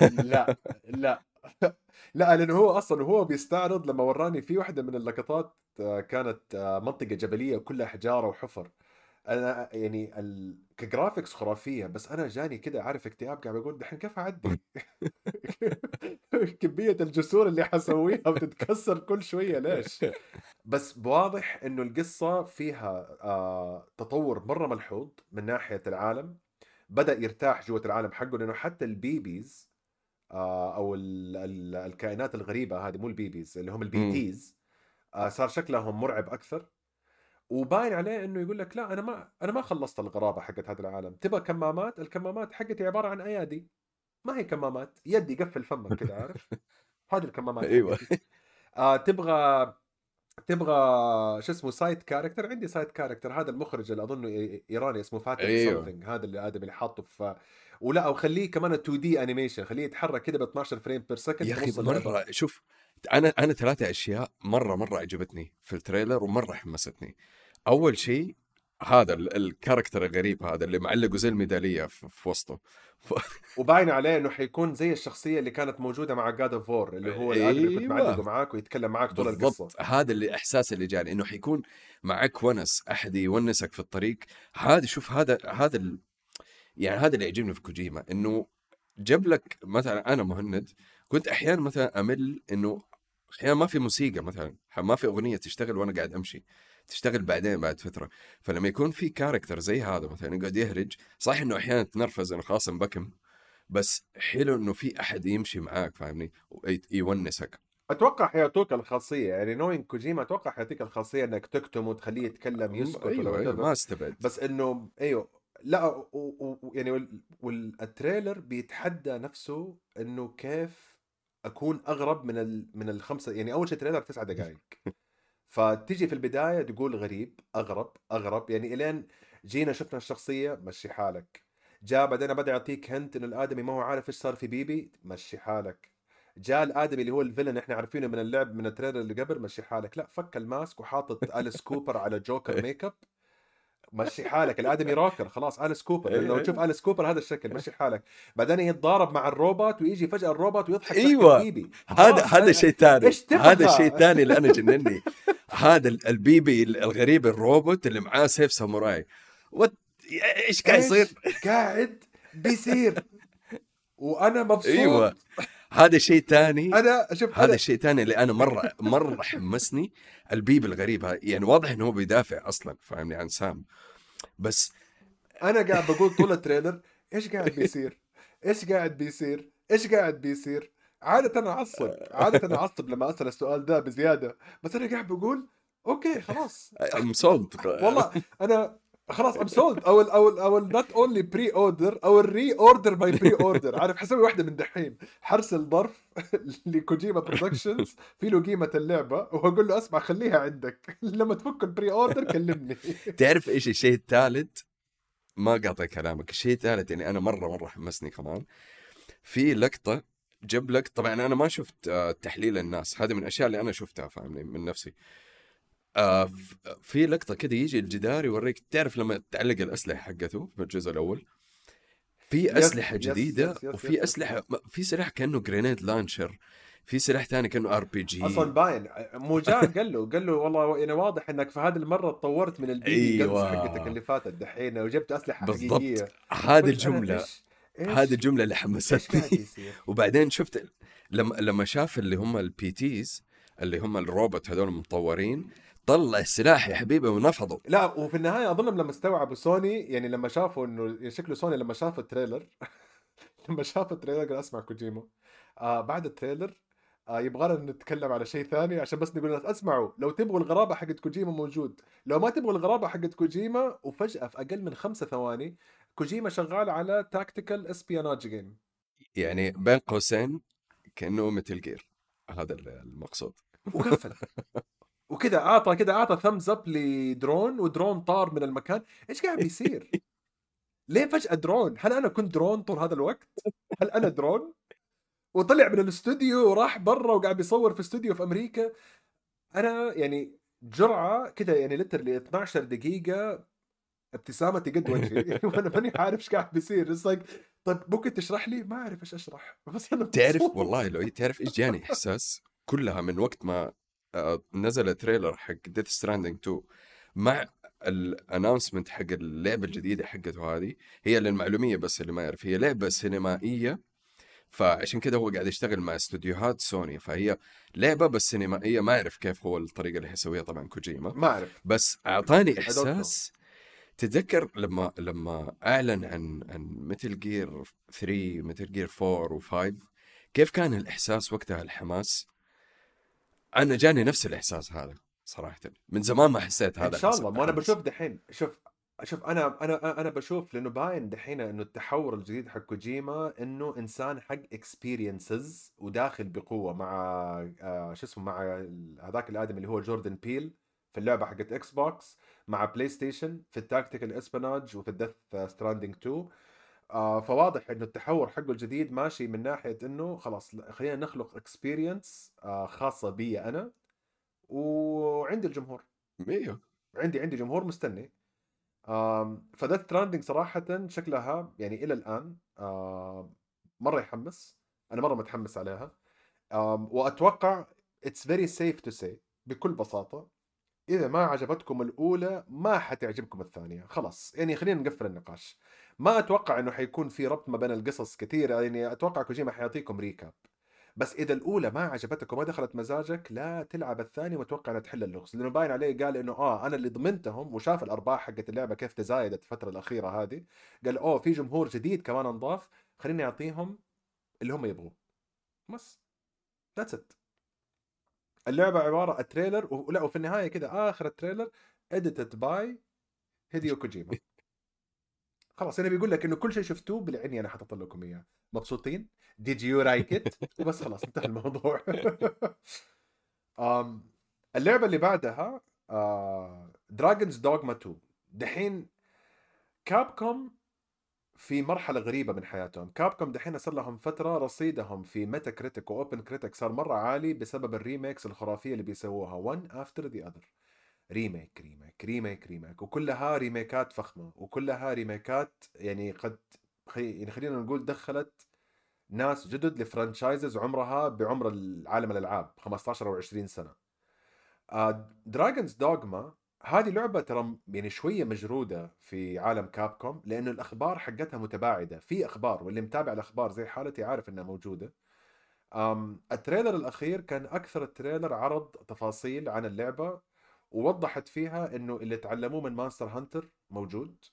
لا لا. لا لأنه هو أصلا هو بيستعرض لما وراني في واحدة من اللقطات آه، كانت آه، منطقة جبلية كلها حجارة وحفر. أنا يعني ال... ك graphics خرافية بس أنا جاني كده عارف اكتئاب قاعد بقول دحين كيف أعدي؟ كمية الجسور اللي حسويها بتتكسر كل شوية ليش؟ بس بواضح إنه القصة فيها آه تطور مرة ملحوظ من ناحية العالم. بدأ يرتاح جوة العالم حقه لأنه حتى ال babies آه أو ال ال الكائنات الغريبة هذه مو ال babies اللي هم ال BTs آه صار شكلهم مرعب أكثر. وباين عليه إنه يقول لك لا أنا ما أنا ما خلصت الغرابة حقت هذا العالم. تبغى كمامات؟ الكمامات حقتي عبارة عن أيادي. ما هي كمامات. يد يقفل فمك كذا عارف؟ هذه الكمامات إيوه. آه تبغى تبغى شو اسمه side character عندي side character هذا المخرج اللي أظنه إيراني اسمه فاتح أيوة. هذا اللي آدم اللي حاطه في ولا وخليه كمان 2D animation خليه يتحرك كده ب 12 frame per second يا أخي مرة شوف أنا أنا ثلاثة أشياء مرة مرة عجبتني في ال trailer ومرة حمستني. أول شيء هذا ال character الغريب هذا اللي معلقه زي الميدالية في وسطه. ف... وباين عليه إنه حيكون زي الشخصية اللي كانت موجودة مع God of War اللي هو أيوة. اللي كنت معلقه معاك ويتكلم معاك طول القصة. هذا اللي إحساس اللي جاني إنه حيكون معك ونس أحد يونسك في الطريق. هذا شوف هذا هذا ال... يعني هذا اللي يعجبني في كوجيما إنه جاب لك مثلا أنا مهند كنت أحيانا مثلا أمل إنه أحيانا ما في موسيقى مثلا ما في أغنية تشتغل وأنا قاعد أمشي تشتغل بعدين بعد فترة. فلما يكون في character زي هذا مثلا يقعد يهرج صح إنه أحيانا تنرفز انه خلاص انبكم بس حلو إنه في أحد يمشي معاك فاهمني؟ يونسك. أتوقع حيعطوك الخاصية يعني نوين كوجيما أتوقع حيعطيك الخاصية إنك تكتم وتخليه يتكلم يسكت أيوة أيوة ما استبعد. بس إنه أيوه لا و... و... يعني وال trailer بيتحدى نفسه إنه كيف أكون أغرب من ال... من الخمسة يعني أول شيء trailer تسعة دقائق فتيجي في البداية تقول غريب أغرب أغرب يعني إلين جينا شفنا الشخصية مشي حالك. جاء بعدين بدا يعطيك hint إن الآدمي ما هو عارف إيش صار في baby مشي حالك. جاء الآدمي اللي هو ال villain إحنا عارفينه من اللعب من ال trailer اللي قبل مشي حالك. لا فك ال mask وحاطط Alice Cooper على Joker makeup مشي حالك الآدمي rocker خلاص Alice Cooper لو تشوف. Alice Cooper هذا الشكل مشي حالك. بعدين يتضارب مع الروبوت ويجي فجأة الروبوت ويضحك أيوه. هذا هذا شيء ثاني. هذا الشيء الثاني اللي أنا جنني. هذا ال baby الغريب الروبوت اللي معاه سيف ساموراي. إيش قاعد يصير؟ قاعد بيصير؟ وأنا مبسوط. أيوه. هذا شيء ثاني أنا شوف هذا الشيء ثاني اللي أنا مرة مرة حمسني ال baby الغريب. يعني واضح إنه هو بيدافع أصلا فاهمني عن سام. بس أنا قاعد بقول طول ال trailer إيش قاعد بيصير؟ إيش قاعد بيصير؟ إيش قاعد بيصير؟ عادة أنا أعصب عادة أنا أعصب لما أسأل السؤال ده بزيادة. بس أنا قاعد بقول أوكي خلاص. I'm sold والله أنا خلاص I'm sold أو ال أو ال أو not only preorder أو I'll reorder my preorder عارف حسوي واحدة من دحين حرسل ظرف لكوجيما Productions في له قيمه اللعبة وهقول له أسمع خليها عندك. لما تفك ال preorder كلمني. تعرف إيش الشيء الثالث؟ ما قاطع كلامك. الشيء الثالث يعني أنا مره مرة حمسني كمان. في لقطة جاب لك طبعا أنا ما شفت آه، تحليل الناس. هذه من الأشياء اللي أنا شفتها فاهمني؟ من نفسي. آه في لقطة كده يجي الجدار يوريك تعرف لما تعلق الأسلحة حقته في الجزء الأول؟ في أسلحة جديدة yes yes وفي أسلحة في سلاح كأنه grenade launcher في سلاح ثاني كأنه RPG أصلا باين. مو جاء قال له قال له والله يعني واضح إنك في هذه المرة تطورت من البي أيوة. حقتك اللي فاتت دحين وجبت أسلحة بالضبط. حقيقية. هذه الجملة هذه الجملة اللي حمستني. وبعدين شفت لما لما شاف اللي هم ال BTs اللي هم الروبوت هذول المطورين طلع السلاح يا حبيبي ونفضه لا وفي النهاية اظن لما استوعبوا سوني يعني لما شافوا إنه شكله سوني لما شافوا ال trailer لما شافوا ال trailer قال أسمع كوجيما. آه بعد ال trailer آه يبغانا نتكلم على شيء ثاني عشان بس نقول للناس أسمعوا لو تبغوا الغرابة حقت كوجيما موجود. لو ما تبغوا الغرابة حقت كوجيما وفجأة في أقل من خمسة ثواني كوجيما شغال على tactical espionage game يعني بين قوسين كأنه Metal Gear هذا المقصود. وقفل. وكذا أعطى كذا أعطى thumbs up ل drone و drone طار من المكان إيش قاعد بيصير؟ ليه فجأة درون؟ هل أنا كنت درون طول هذا الوقت؟ هل أنا درون؟ وطلع من الاستوديو وراح برا وقاعد بيصور في استوديو في أمريكا أنا يعني جرعة كذا يعني literally 12 دقيقة ابتسامتي قد وجهي وأنا ماني عارف إيش قاعد بيصير like طيب ممكن تشرح لي؟ ما أعرف إيش أشرح بس أنا تعرف. والله لو تعرف إيش جاني إحساس كلها من وقت ما نزل trailer حق Death Stranding 2 مع ال announcement حق اللعبة الجديدة حقته هذه. هي للمعلومية بس اللي ما يعرف. هي لعبة سينمائية فعشان كده هو قاعد يشتغل مع استوديوهات سوني فهي لعبة بس سينمائية. ما اعرف كيف هو الطريقة اللي حيسويها طبعا كوجيما. ما أعرف. بس أعطاني. إحساس. تتذكر لما لما أعلن عن عن Metal Gear 3 Metal Gear 4 و5 كيف كان الإحساس وقتها الحماس؟ أنا جاني نفس الإحساس هذا صراحة. من زمان ما حسيت هذا إن شاء الله. ما أنا. بشوف دحين شوف شوف أنا أنا أنا بشوف لأنه باين دحين إنه التحور الجديد حق كوجيما إنه إنسان حق experiences وداخل بقوة مع آه شو اسمه مع هذاك الآدمي اللي هو Jordan Peele في اللعبة حقت Xbox مع PlayStation في ال tactical espionage وفي ال Death Stranding 2 آه فواضح إنه التحور حقه الجديد ماشي من ناحية إنه خلاص لا، خلينا نخلق experience آه خاصة بي أنا وعند الجمهور. إيوه. عندي عندي جمهور مستني. آم، ف Death Stranding صراحة شكلها يعني إلى الآن آم، مرة يحمس. أنا مرة متحمس عليها. آم، وأتوقع it's very safe to say بكل بساطة إذا ما عجبتكم الأولى ما حتعجبكم الثانية. خلاص يعني خلينا نقفل النقاش. ما أتوقع إنه حيكون في ربط ما بين القصص كثير يعني أتوقع كوجيما حيعطيكم ريكاب بس إذا الأولى ما عجبتك وما دخلت مزاجك لا تلعب الثانية وتوقع إنها تحل اللغز. لأنه باين عليه قال إنه آه أنا اللي ضمنتهم وشاف الأرباح حقت اللعبة كيف تزايدت الفترة الأخيرة هذه. قال أوه في جمهور جديد كمان انضاف خليني أعطيهم اللي هم يبغوه. بس. that's it اللعبة عبارة ال trailer ولا وفي النهاية كذا آخر ال trailer edited by Hideo Kojima خلاص أنا بيقول لك إنه كل شيء شفتوه بالعيني أنا حاطط لكم إياه. مبسوطين؟ Did you like it? وبس خلاص انتهى الموضوع. um, اللعبة اللي بعدها Dragon's Dogma 2 دحين كابكوم في مرحلة غريبة من حياتهم. كابكوم دحين صار لهم فترة رصيدهم في Metacritic و OpenCritic صار مرة عالي بسبب ال remakes الخرافية اللي بيسووها one after the other. remake remake remake remake وكلها ريميكات فخمة وكلها ريميكات يعني قد. يعني خلينا نقول دخلت ناس جدد ل franchises عمرها بعمر العالم الألعاب 15 أو 20 سنة Dragon's Dogma هذه لعبة ترى يعني شوية مجرودة في عالم كابكوم لأنه الأخبار حقتها متباعدة في أخبار واللي متابع الأخبار زي حالتي عارف إنها موجودة ال trailer الأخير كان أكثر ال trailer عرض تفاصيل عن اللعبة ووضحت فيها إنه اللي تعلموه من Monster Hunter موجود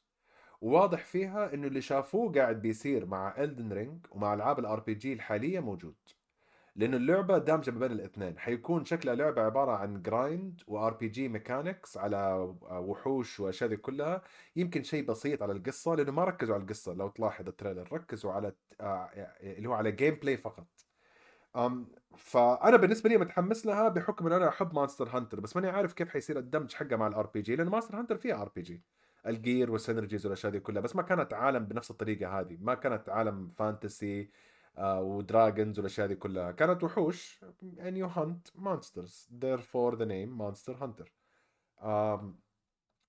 وواضح فيها إنه اللي شافوه قاعد بيصير مع Elden Ring ومع ألعاب ال RPG الحالية موجود. لأنه اللعبة دامجة ما بين الاثنين حيكون شكلها لعبة عبارة عن grind و RPG mechanics على وحوش وأشياء دي كلها يمكن شيء بسيط على القصة لأنه ما ركزوا على القصة. لو تلاحظ ال trailer ركزوا على آه، اللي هو على gameplay فقط. فأنا بالنسبة لي متحمس لها بحكم إن أنا أحب Monster Hunter بس ماني عارف كيف حيصير الدمج حقها مع ال RPG لأن Monster Hunter فيها RPG. ال gear وال synergies والأشياء دي كلها بس ما كانت عالم بنفس الطريقة هذه ما كانت عالم fantasy آه و dragons والأشياء دي كلها. كانت وحوش and you hunt monsters therefore the name monster hunter um,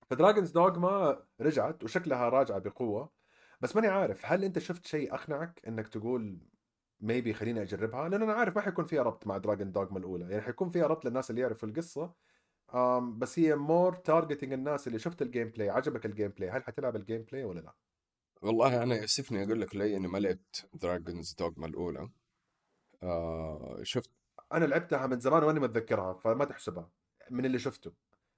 ف Dragon's Dogma رجعت وشكلها راجعة بقوة بس ماني عارف هل أنت شفت شيء أقنعك إنك تقول maybe خليني أجربها لأن أنا عارف ما حيكون فيها ربط مع Dragon's Dogma الأولى. يعني حيكون فيها ربط للناس اللي يعرفوا القصة um, بس هي more targeting الناس اللي شفت ال gameplay عجبك ال gameplay هل حتلعب ال gameplay ولا لا؟ والله أنا يأسفني أقول لك لي إني ما لعبت Dragon's Dogma الأولى. آه شفت أنا لعبتها من زمان وأني متذكرها فما تحسبها. من اللي شفته.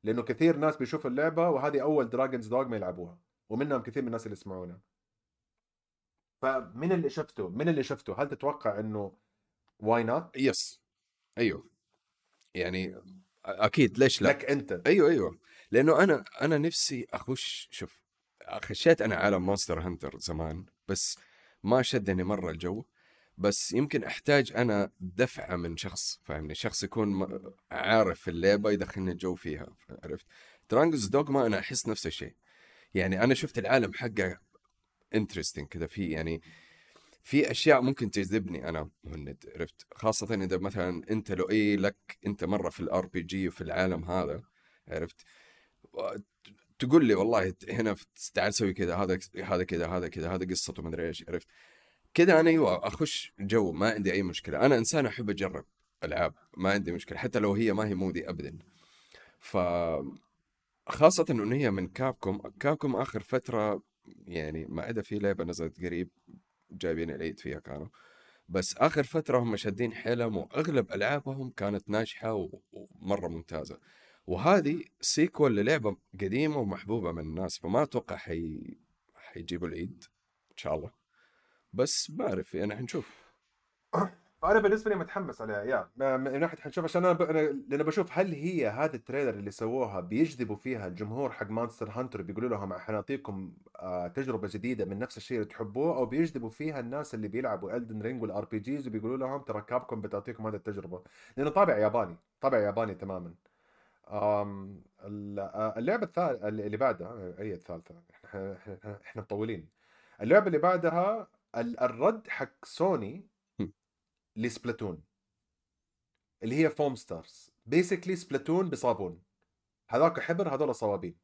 لأنه كثير ناس بيشوفوا اللعبة وهذه أول Dragon's Dogma يلعبوها ومنهم كثير من الناس اللي يسمعونا. فمن اللي شفته من اللي شفته؟ هل تتوقع إنه why not yes أيوه. يعني أكيد. ليش لا؟ لك أنت. أيوه أيوه. لأنه أنا أنا نفسي أخش شوف خشيت أنا عالم Monster Hunter زمان بس ما شدني مرة الجو. بس يمكن أحتاج أنا دفعة من شخص فاهمني؟ شخص يكون عارف اللعبه يدخلني الجو فيها عرفت؟ دراجونز دوغما أنا أحس نفس الشيء. يعني أنا شفت العالم حقه interesting كذا في يعني في أشياء ممكن تجذبني أنا مهند عرفت؟ خاصه إذا مثلا أنت لو اي لك أنت مرة في ال RPG وفي العالم هذا عرفت؟ تقول لي والله هنا تعال سوي كذا هذا هذا كذا هذا كذا هذا قصته مدري إيش عرفت؟ كذا أنا أيوه أخش جو ما عندي أي مشكلة. أنا إنسان أحب أجرب ألعاب ما عندي مشكلة حتى لو هي ما هي mood ي ابدا. ف خاصة إنه هي من كابكوم كابكوم آخر فترة يعني ما عدا في لعبة نزلت قريب جايبين العيد فيها كانوا. بس آخر فترة هم شادين حيلهم وأغلب ألعابهم كانت ناجحة و- ومرة ممتازة. وهذه sequel للعبة قديمة ومحبوبة من الناس فما أتوقع حي... حيجيبوا العيد إن شاء الله. بس ما أعرف يعني حنشوف. فانا بالنسبة لي متحمس عليها yeah. من ناحية حنشوف عشان أنا, ب... أنا لأن بشوف هل هي هذا ال trailer اللي سووها بيجذبوا فيها الجمهور حق مانستر هانتر بيقولوا لهم حنعطيكم آه تجربة جديدة من نفس الشيء اللي تحبوه أو بيجذبوا فيها الناس اللي بيلعبوا الدن رينج وال RPGs وبيقولوا لهم ترى كابكم بتعطيكم هذه التجربة. لأنه طابع ياباني طابع ياباني تماما. آم آه، اللعبة الثالثه اللي بعدها أي الثالثة؟ إحنا إحنا مطولين. اللعبة اللي بعدها ال- ال رد حق سوني. لسبلاتون اللي هي فوم ستارز basically سبلاتون بصابون. هذاك حبر هذول صوابين.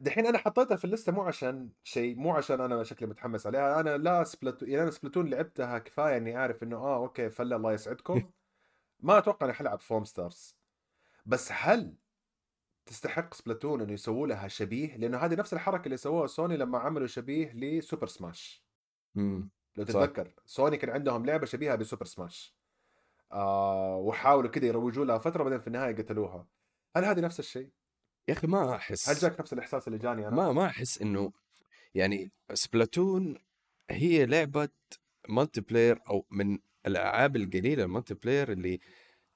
دحين أنا حطيتها في ال list ه مو عشان شيء مو عشان أنا شكلي متحمس عليها. أنا لا سبلاتون يعني أنا سبلاتون لعبتها كفاية إني أعرف إنه آه okay فله الله يسعدكم. ما أتوقع إني حلعب فوم ستارز بس هل تستحق سبلاتون إنه يسووا لها شبيه؟ لأنه هذه نفس الحركة اللي سووها سوني لما عملوا شبيه لسوبر سماش. مم. لو صح. تتذكر سوني كان عندهم لعبة شبيهة بسوبر سماش. آه وحاولوا كده يروجوا لها فترة بعدين في النهاية قتلوها. هل هذه نفس الشيء؟ يا أخي ما هل احس جاك نفس الإحساس اللي جاني أنا؟ ما ما أحس إنه يعني سبلاتون هي لعبة multiplayer أو من الألعاب القليلة ال multiplayer اللي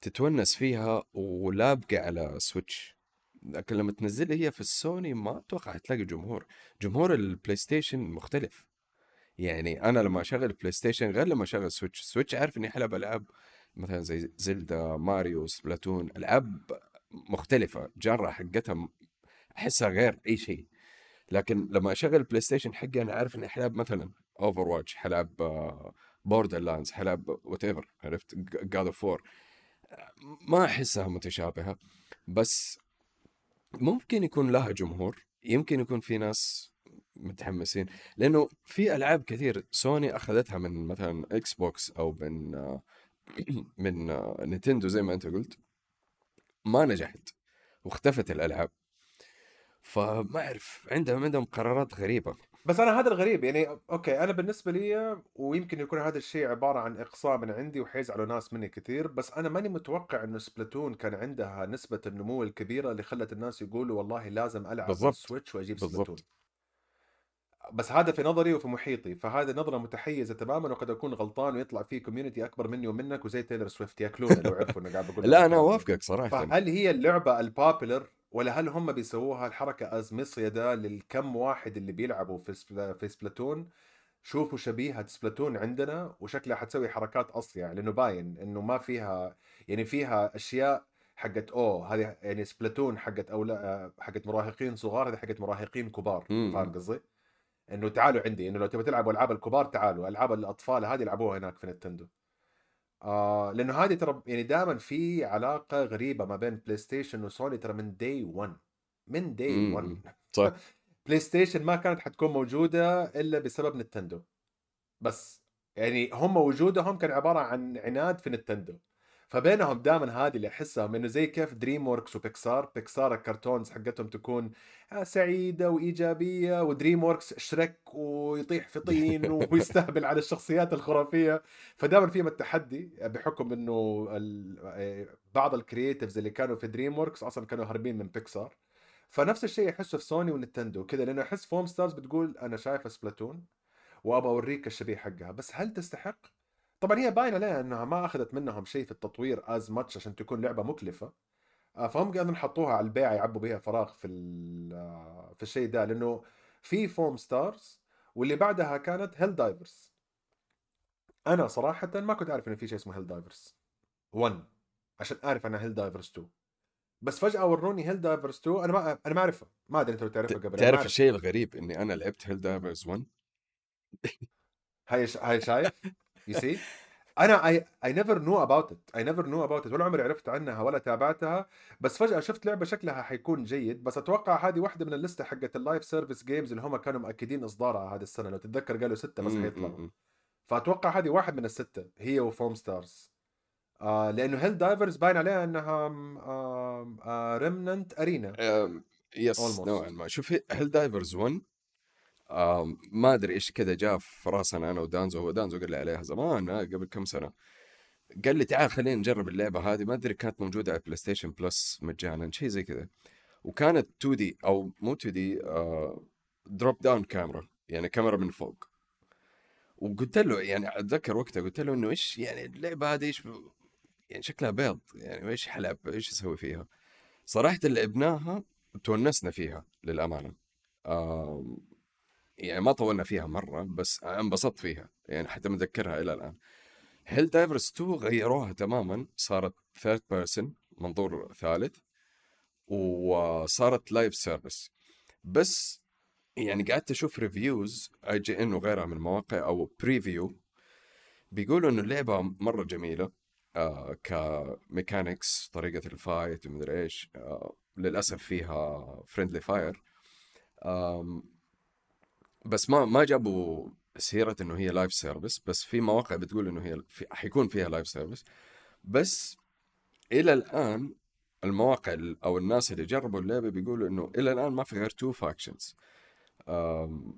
تتونس فيها ولايقة على سويتش لكن لما تنزل هي في السوني ما أتوقع تلاقي جمهور. جمهور البلاي ستيشن مختلف. يعني أنا لما أشغل بلاي ستيشن غير لما أشغل سويتش سويتش عارف إني حلعب العاب مثلا زي زلدا ماريو سبلاتون العاب مختلفة جارة حقتها أحسها غير أي شيء. لكن لما أشغل البلاي ستيشن حقي أنا عارف إني حلعب مثلا اوفر واتش حلعب بوردر لاندز حلعب whatever عرفت جاد اوف وور ما أحسها متشابهة. بس ممكن يكون لها جمهور يمكن يكون في ناس متحمسين لأنه في ألعاب كثير سوني أخذتها من مثلا إكس بوكس أو من من نينتندو زي ما أنت قلت ما نجحت واختفت الألعاب فما أعرف عندهم عندهم قرارات غريبة بس أنا هذا الغريب يعني okay أنا بالنسبة لي ويمكن يكون هذا الشيء عبارة عن إقصاء من عندي وحيزعلوا ناس مني كثير بس أنا ماني متوقع إنه سبلاتون كان عندها نسبة النمو الكبيرة اللي خلت الناس يقولوا والله لازم ألعب بالضبط. السويتش وأجيب بالضبط. سبلاتون بس هذا في نظري وفي محيطي فهذه نظرة متحيزة تماما وقد أكون غلطان ويطلع في community أكبر مني ومنك وزي تايلر سويفت ياكلونا لو عرفوا انه قاعد بقول لا أنا. أوافقك صراحة فهل هي اللعبة ال popular ولا هل هم بيسووها الحركة as مصيدة للكم واحد اللي بيلعبوا في سبلا في سبلاتون شوفوا شبيهة سبلاتون عندنا وشكلها حتسوي حركات أصيع لأنه باين إنه ما فيها يعني فيها أشياء حقت أوه هذه يعني سبلاتون حقت أولا حقت مراهقين صغار هذه حقت مراهقين كبار. فاهم قصدي؟ إنه تعالوا عندي إنه لو تبغى تلعبوا ألعاب الكبار تعالوا ألعاب الأطفال هذه يلعبوها هناك في نتندو. آه لأنه هذه ترى يعني دائما في علاقة غريبة ما بين بلاي ستيشن وسوني ترى من day 1 من مم. 1 صح. بلاي ستيشن ما كانت حتكون موجودة إلا بسبب نتندو. بس يعني هم وجودهم كان عبارة عن عناد في نتندو. فبينهم دائما هذه اللي احسها إنه زي كيف دريم وركس وبيكسار بيكسار ال cartoons حقتهم تكون آه، سعيدة وإيجابية ودريم وركس شرك ويطيح في طين ويستهبل على الشخصيات الخرافية. فدائما فيهم التحدي بحكم إنه ال- بعض ال creatives اللي كانوا في دريم وركس أصلا كانوا هاربين من بيكسار فنفس الشيء احسه في سوني ونتندو كذا لأنه احس فوم ستارز بتقول أنا شايفة سبلاتون وابى أوريك الشبيه حقها. بس هل تستحق؟ طبعا هي باين عليها إنها ما أخذت منهم شيء في التطوير as much عشان تكون لعبة مكلفة. آه، فهم قاعدين حطوها على البيع يعبوا بها فراغ في آه، في الشيء ده. لأنه في فوم ستارز واللي بعدها كانت هيل دايفرز أنا صراحة ما كنت أعرف إنه في شيء اسمه هيل دايفرز 1 عشان أعرف عنها هيل دايفرز 2 بس فجأة وروني هيل دايفرز 2 أنا ما أنا ما اعرفها ما أدري انت لو تعرفها قبل. تعرف. الشيء الغريب إني أنا لعبت هيل دايفرز 1 هاي. هاي شايف؟ you see أنا I I never knew about it I never knew about it ولا عمري عرفت عنها ولا تابعتها. بس فجأة شفت لعبة شكلها حيكون جيد. بس أتوقع هذه واحدة من ال list ه حقت ال live service games اللي هم كانوا مأكدين إصدارها هذه السنة. لو تتذكر قالوا ستة بس حيطلعوا. فأتوقع هذه واحد من الستة. هي و Foamstars آه لأنه Helldivers باين عليها إنها آه آه Remnant Arena yes. نوعا ما. شوف Helldivers 1 آم، ما أدري إيش كذا جاء في راسنا أنا ودانزو هو دانزو قال لي عليها زمان آه، قبل كم سنة. قال لي تعال خلينا نجرب اللعبة هذه ما أدري كانت موجودة على PlayStation Plus مجانا شيء زي كذا. وكانت 2D أو مو 2D drop down كاميرا يعني كاميرا من فوق. وقلت له يعني أتذكر وقتها قلت له إنه إيش يعني اللعبة هذه إيش يعني شكلها بيض يعني إيش حلب إيش أسوي فيها؟ صراحة لعبناها تونسنا فيها للأمانة. آم، يعني ما طولنا فيها مرة بس انبسطت فيها يعني حتى متذكرها إلى الآن. Helldivers 2 غيروها تماما صارت third person منظور ثالث وصارت live service بس يعني قعدت أشوف reviews IGN وغيرها من المواقع أو preview بيقولوا إنه اللعبة مرة جميلة آه ك mechanics طريقة ال fight ومدري إيش آه للأسف فيها friendly fire بس ما ما جابوا سيرة إنه هي live service بس في مواقع بتقول إنه هي في حيكون فيها live service بس إلى الآن المواقع ال- أو الناس اللي جربوا اللعبة بيقولوا إنه إلى الآن ما في غير two factions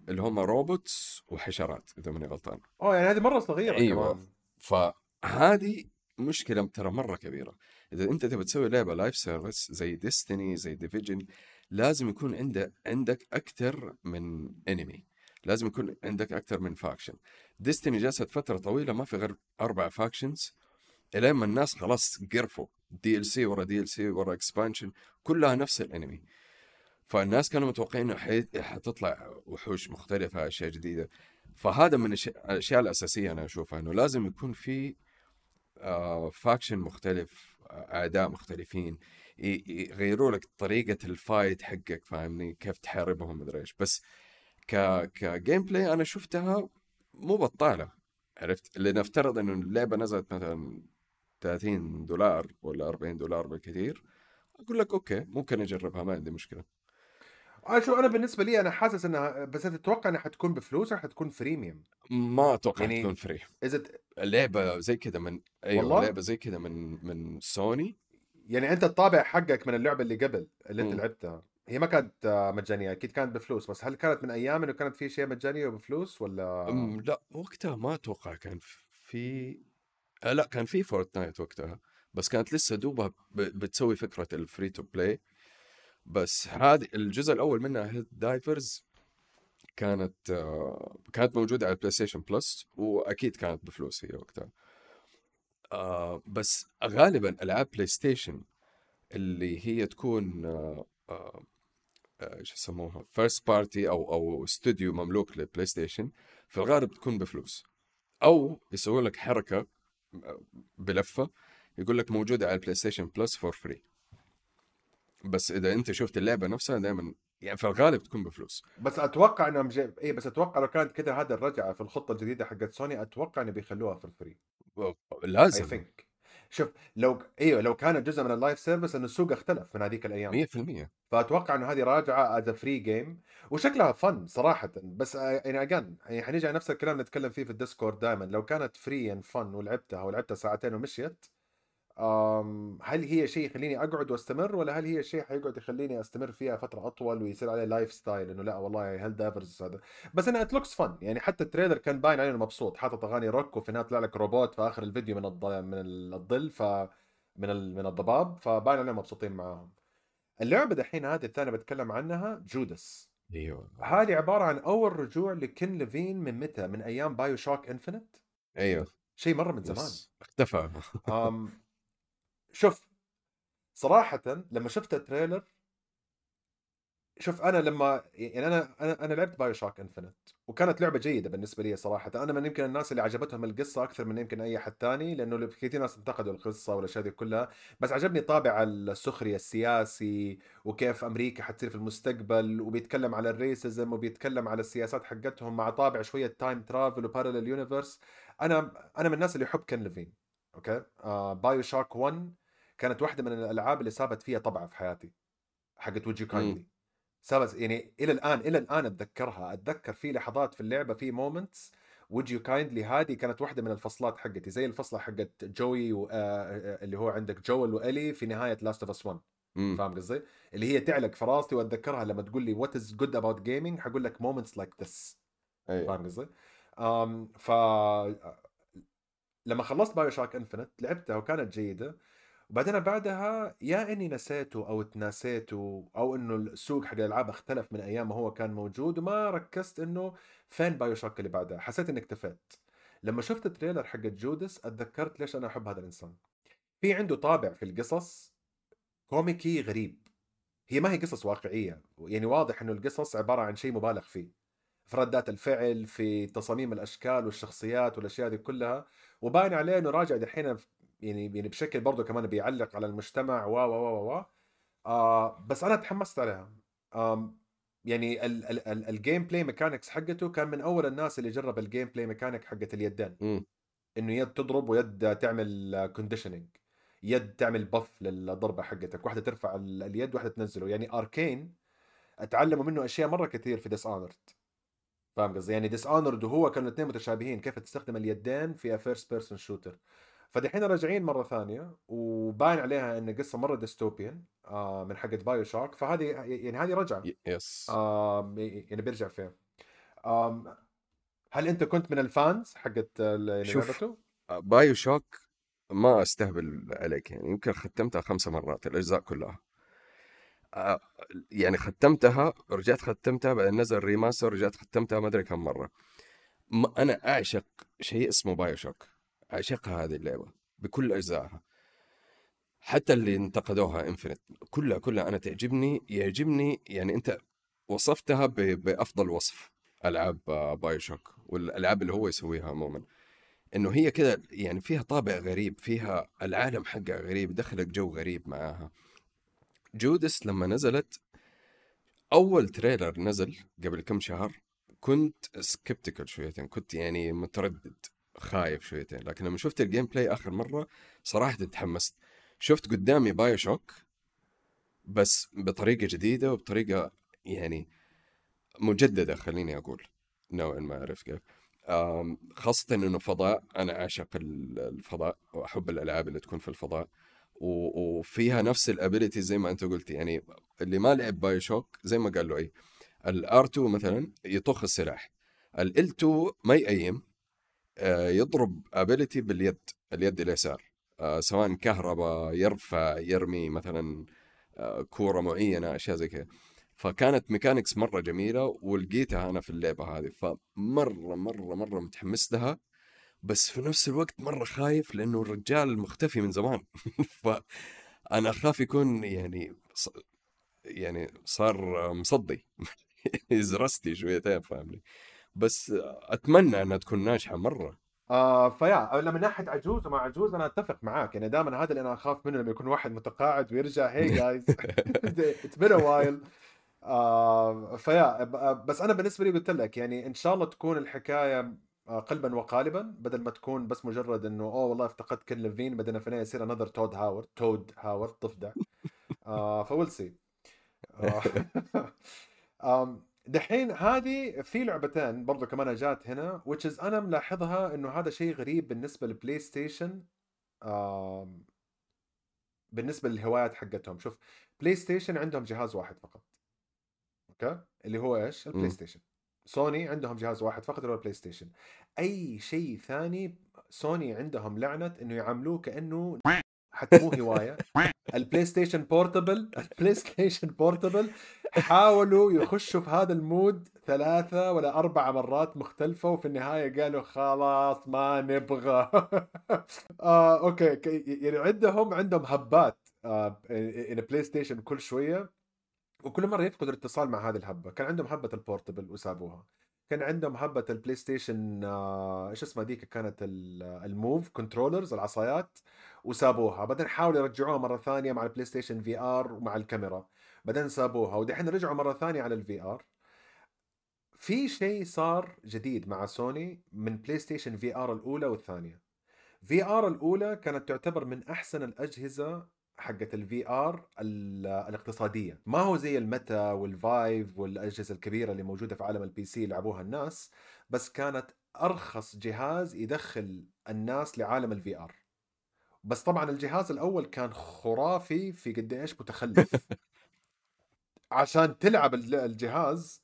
اللي هم robots وحشرات إذا ماني غلطان. آه يعني هذه مرة صغيرة أيوة. كمان. فهذه مشكلة ترى مرة كبيرة. إذا أنت تبي تسوي لعبة live service زي Destiny زي Division لازم يكون عندك عندك أكثر من enemy لازم يكون عندك أكثر من faction Destiny جلست فترة طويلة ما في غير أربع factions الين ما الناس خلاص قرفوا. دي ال سي ورا دي ال سي ورا اكسبانشن كلها نفس ال enemy. فالناس كانوا متوقعين إنه حتطلع وحوش مختلفة أشياء جديدة. فهذا من الأشياء الأساسية أنا أشوفها إنه لازم يكون في آه، faction مختلف آه، أعداء مختلفين. يغيروا لك طريقة ال fight حقك فاهمني؟ كيف تحاربهم مدري إيش. بس ك ك gameplay أنا شفتها مو بطالة عرفت؟ لنفترض إنه اللعبة نزلت مثلا 30 دولار ولا 40 دولار بالكثير أقول لك okay ممكن أجربها ما عندي مشكلة. أنا شو أنا بالنسبة لي أنا حاسس إنها بس تتوقع إنها حتكون بفلوس ولا حتكون freemium ما أتوقع يعني- تكون free اذا اللعبة زي كذا من أيوه والله؟ لعبه زي كذا من من سوني يعني أنت الطابع حقك من اللعبة اللي قبل اللي أنت. لعبتها. هي ما كانت مجانية أكيد كانت بفلوس بس هل كانت من أيام إنه كانت في شيء مجاني وبفلوس ولا؟ لا وقتها ما أتوقع كان في آه لا كان في Fortnite وقتها بس كانت لسه دوبها بتسوي فكرة ال free to play بس هذه الجزء الأول منها Helldivers كانت آه كانت موجودة على ال PlayStation Plus وأكيد كانت بفلوس هي وقتها. آه بس غالبا ألعاب PlayStation اللي هي تكون آه إيش يسموها first party أو أو استوديو مملوك لل PlayStation في الغالب تكون بفلوس. أو يسوون لك حركة آه، بلفة يقول لك موجودة على ال PlayStation Plus for free بس إذا أنت شفت اللعبة نفسها دائما يعني في الغالب تكون بفلوس. بس أتوقع إنهم جاي اي بس أتوقع لو كانت كده هذا الرجعة في الخطة الجديدة حقت سوني أتوقع إنه بيخلوها في ال free لازم. think شوف لو إيوه لو كانت جزء من ال live service انه السوق اختلف من هذيك الأيام. 100% فأتوقع إنه هذه راجعة as free game وشكلها fun صراحة. بس يعني again يعني حنيجي على نفس الكلام نتكلم فيه في ال Discord دائما لو كانت free and fun ولعبتها ولعبتها ساعتين ومشيت هل هي شيء يخليني أقعد وأستمر ولا هل هي شيء حيقعد يخليني أستمر فيها فترة أطول ويصير عليه lifestyle إنه لا والله Helldivers هذا؟ بس أنا it looks fun يعني حتى ال trailer كان باين عليه مبسوط حاطط أغاني روك وفي النهايه طلع لك روبوت في آخر الفيديو من الظل من الظل ف من ال... من الضباب فباين عليهم مبسوطين معاهم. اللعبة دحين هذه الثانية بتكلم عنها Judas أيوه. هذه عبارة عن أول رجوع ل Ken Levine من متى؟ من أيام BioShock Infinite أيوه. شيء مرة من زمان. اختفى. شوف صراحة لما شفت ال trailer شوف أنا لما يعني أنا أنا أنا لعبت BioShock Infinite وكانت لعبة جيدة بالنسبة لي صراحة. أنا من يمكن الناس اللي عجبتهم القصة أكثر من يمكن أي حد ثاني لأنه كثير ناس انتقدوا القصة والأشياء دي كلها. بس عجبني طابع السخرية السياسي وكيف أمريكا حتصير في المستقبل وبيتكلم على ال racism وبيتكلم على السياسات حقتهم مع طابع شوية time travel و parallel universe أنا أنا من الناس اللي يحب Ken Levine okay؟ آه BioShock 1 كانت واحدة من الألعاب اللي سابت فيها طبعة في حياتي حقت would you kindly. سابت يعني إلى الآن إلى الآن أتذكرها. أتذكر في لحظات في اللعبة في moments would you kindly هذه كانت واحدة من الفصلات حقتي زي الفصلة حقت جوي و... آه اللي هو عندك Joel و Ellie في نهاية Last of Us 1 مم. فاهم قصدي؟ اللي هي تعلق في راسي وأتذكرها لما تقول لي what is good about gaming حقول لك moments like this فاهم قصدي؟ ف لما خلصت BioShock Infinite لعبتها وكانت جيدة وبعدين بعدها يا إني نسيته أو تناسيته أو إنه السوق حق الألعاب اختلف من أيام ما هو كان موجود وما ركزت إنه فين BioShock اللي بعدها. حسيت إني اكتفيت. لما شفت ال trailer حق Judas اتذكرت ليش أنا أحب هذا الإنسان. في عنده طابع في القصص كوميكي غريب. هي ما هي قصص واقعية. يعني واضح إنه القصص عبارة عن شيء مبالغ فيه. في ردات الفعل في تصاميم الأشكال والشخصيات والأشياء دي كلها وباين عليه إنه راجع دحين يعني يعني بشكل برضه كمان بيعلق على المجتمع و و و و آه بس أنا تحمست عليها. آه يعني ال gameplay mechanics حقته كان من أول الناس اللي جرب ال gameplay mechanic حقت اليدين. إنه يد تضرب ويد تعمل conditioning يد تعمل buff للضربة حقتك واحدة ترفع ال- اليد واحدة تنزله. يعني Arkane اتعلموا منه أشياء مرة كثير في Dishonored فاهم قصدي؟ يعني Dishonored وهو كانوا الاثنين متشابهين كيف تستخدم اليدين في first person shooter فدحين راجعين مرة ثانية وباين عليها إن قصة مرة dystopian آه من حقت BioShock فهذه يعني هذه رجعه yes آه يعني بيرجع فيها. هل أنت كنت من ال fans حقت شوف. BioShock ما أستهبل عليك يعني يمكن ختمتها خمس مرات الأجزاء كلها. آه، يعني ختمتها رجعت ختمتها بعدين نزل remaster رجعت ختمتها ما أدري كم مرة. ما أنا أعشق شيء اسمه BioShock أعشقها هذه اللعبة بكل أجزائها حتى اللي انتقدوها Infinite كلها كلها أنا تعجبني يعجبني يعني أنت وصفتها بأفضل وصف ألعاب آه، BioShock والألعاب اللي هو يسويها عموما. إنه هي كده يعني فيها طابع غريب فيها العالم حقها غريب دخلك جو غريب معاها. Judas لما نزلت أول trailer نزل قبل كم شهر كنت skeptical شويتين كنت يعني متردد. خايف شويتين. لكن لما شفت ال gameplay آخر مرة صراحة تحمست. شفت قدامي BioShock بس بطريقة جديدة وبطريقة يعني مجددة خليني أقول. نوعا ما عرفت كيف. خاصة إنه فضاء أنا ال- الفضاء وأحب الألعاب اللي تكون في الفضاء. وفيها نفس ال ability زي ما أنت قلت. يعني اللي ما لعب BioShock زي ما قال له ال R 2 مثلا يطخ السلاح. L 2 ما يأيم. يضرب ability باليد اليد اليسار آه، سواء كهرباء يرفع يرمي مثلا آه، كورة معينة أشياء زي كذا. فكانت ميكانكس مرة جميلة ولقيتها أنا في اللعبة هذه. فمرة مرة مرة متحمس لها بس في نفس الوقت مرة خايف لأنه الرجال مختفي من زمان. فأنا أخاف يكون يعني. يعني صار مصدي. يزرستي شويتين فاهمني؟ بس أتمنى أنها تكون ناجحة مرة. آه فيا. لما من ناحية عجوز وما عجوز أنا أتفق معاك. يعني دائما هذا اللي أنا أخاف منه لما يكون واحد متقاعد ويرجع hey guys it's been a while آه yeah. بس أنا بالنسبة لي قلت لك يعني إن شاء الله تكون الحكاية آه، قلبا وقالبا بدل ما تكون بس مجرد إنه أوه والله افتقدت Ken Levine بعدين في النهايه يصير another Todd Howard Todd Howard ضفدع آه we'll see. آم، دحين هذه في لعبتين برضو كمان جات هنا which is أنا ملاحظها إنه هذا شيء غريب بالنسبة للبلاي ستيشن بالنسبة للهوايات حقتهم. شوف بلاي ستيشن عندهم جهاز واحد فقط. أوكي؟ اللي هو إيش؟ البلاي. ستيشن سوني عندهم جهاز واحد فقط اللي هو البلاي ستيشن أي شيء ثاني سوني عندهم لعنة إنه يعاملوه كأنه حتى مو هواية. البلاي ستيشن portable البلاي ستيشن portable حاولوا يخشوا في هذا ال mode ثلاثة ولا أربع مرات مختلفة وفي النهاية قالوا خلاص ما نبغى. آه أوكي يعني عندهم عندهم هبات آه إن بلاي ستيشن كل شوية وكل مرة يفقدوا الاتصال مع هذه الهبة. كان عندهم هبة ال portable وسابوها. كان عندهم هبة البلاي ستيشن آه، إيش اسمها ديك كانت ال- ال Move controllers العصايات. وسابوها. بعدين حاولوا يرجعوها مرة ثانية مع البلاي ستيشن VR ومع الكاميرا. بعدين سابوها. ودحين رجعوا مرة ثانية على ال VR. في شيء صار جديد مع سوني من بلاي ستيشن VR الأولى والثانية. VR الأولى كانت تعتبر من أحسن الأجهزة حقت ال VR الاقتصادية. ما هو زي ال Meta وال Vive والأجهزة الكبيرة اللي موجودة في عالم ال PC يلعبوها الناس بس كانت أرخص جهاز يدخل الناس لعالم ال VR. بس طبعا الجهاز الأول كان خرافي في قد إيش متخلف. عشان تلعب الج- الجهاز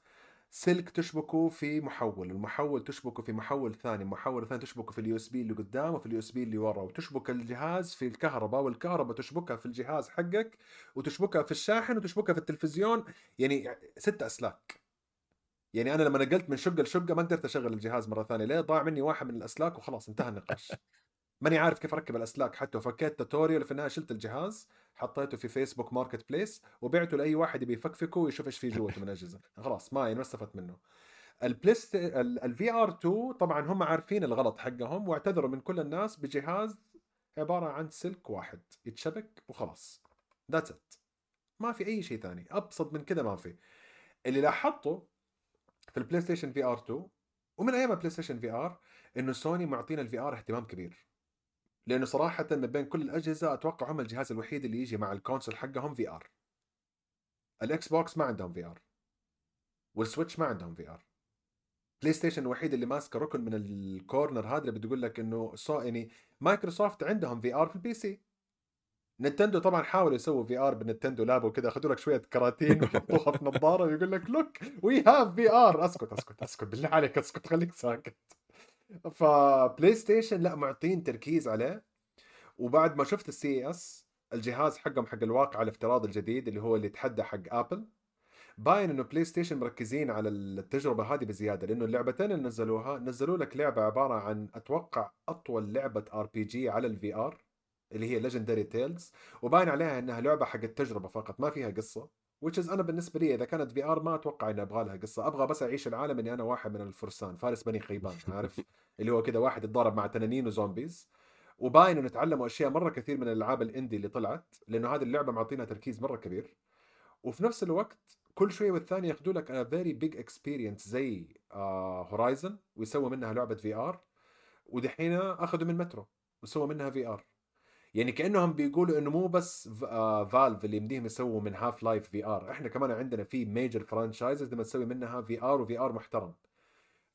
سلك تشبكه في محول المحول تشبكه في محول ثاني محول ثاني تشبكه في ال USB اللي قدام وفي ال USB اللي ورا وتشبك الجهاز في الكهرباء والكهرباء تشبكها في الجهاز حقك وتشبكها في الشاحن وتشبكها في التلفزيون يعني ست أسلاك. يعني أنا لما نقلت من شقة لشقة ما قدرت أشغل الجهاز مرة ثانية ليه ضاع مني واحد من الأسلاك وخلاص انتهى النقاش. ماني عارف كيف أركب الأسلاك. حتى وفكيت tutorial في النهاية شلت الجهاز حطيته في فيسبوك Marketplace وبعته لأي واحد يبي يفكفكه ويشوف إيش في جوته من اجهزه خلاص ما يعني ما استفدت منه البلاي ستيشن VR 2 طبعا هم عارفين الغلط حقهم واعتذروا من كل الناس بجهاز عبارة عن سلك واحد. يتشبك وخلاص. that's it ما في أي شيء ثاني. أبسط من كذا ما في. اللي لاحظته في البلاي ستيشن VR 2 ومن أيام البلاي ستيشن VR إنه سوني معطينا ال VR اهتمام كبير. لأنه صراحة بين كل الأجهزة أتوقع هم الجهاز الوحيد اللي يجي مع ال console حقهم VR. الإكس بوكس ما عندهم VR. وال Switch ما عندهم VR. بلاي ستيشن الوحيد اللي ماسكه ركن من ال corner هذا اللي بتقول لك إنه so يعني مايكروسوفت عندهم VR في ال PC. نينتندو طبعا حاولوا يسووا VR بال Nintendo Labo وكذا اخذوا لك شوية كراتين وحطوها في نظارة ويقول لك look we have VR. أسكت أسكت أسكت بالله عليك أسكت خليك ساكت. فبلاي ستيشن لا معطين تركيز عليه. وبعد ما شفت ال CES الجهاز حقهم حق الواقع الافتراضي الجديد اللي هو اللي يتحدى حق آبل باين إنه بلاي ستيشن مركزين على التجربة هذه بزيادة لأنه اللعبتين اللي نزلوها نزلوا لك لعبة عبارة عن أتوقع أطول لعبة RPG على ال VR اللي هي Legendary Tales وباين عليها إنها لعبة حق التجربة فقط ما فيها قصة which is أنا بالنسبة لي إذا كانت VR ما أتوقع إني أبغى لها قصة. أبغى بس أعيش العالم إني أنا واحد من الفرسان فارس بني خيبان عارف؟ اللي هو كذا واحد يتضارب مع تنانين و zombies. وباين إنه تعلموا أشياء مرة كثير من الألعاب ال indie اللي طلعت لأنه هذه اللعبة معطينا تركيز مرة كبير. وفي نفس الوقت كل شوية والثانية ياخذوا لك very big experience زي Horizon ويسووا منها لعبة VR ودحين أخذوا من مترو وسووا منها VR يعني كأنهم بيقولوا إنه مو بس Valve اللي يمديهم يسووا من Half-Life VR إحنا كمان عندنا في major franchises لما تسوي منها VR و VR محترم. آه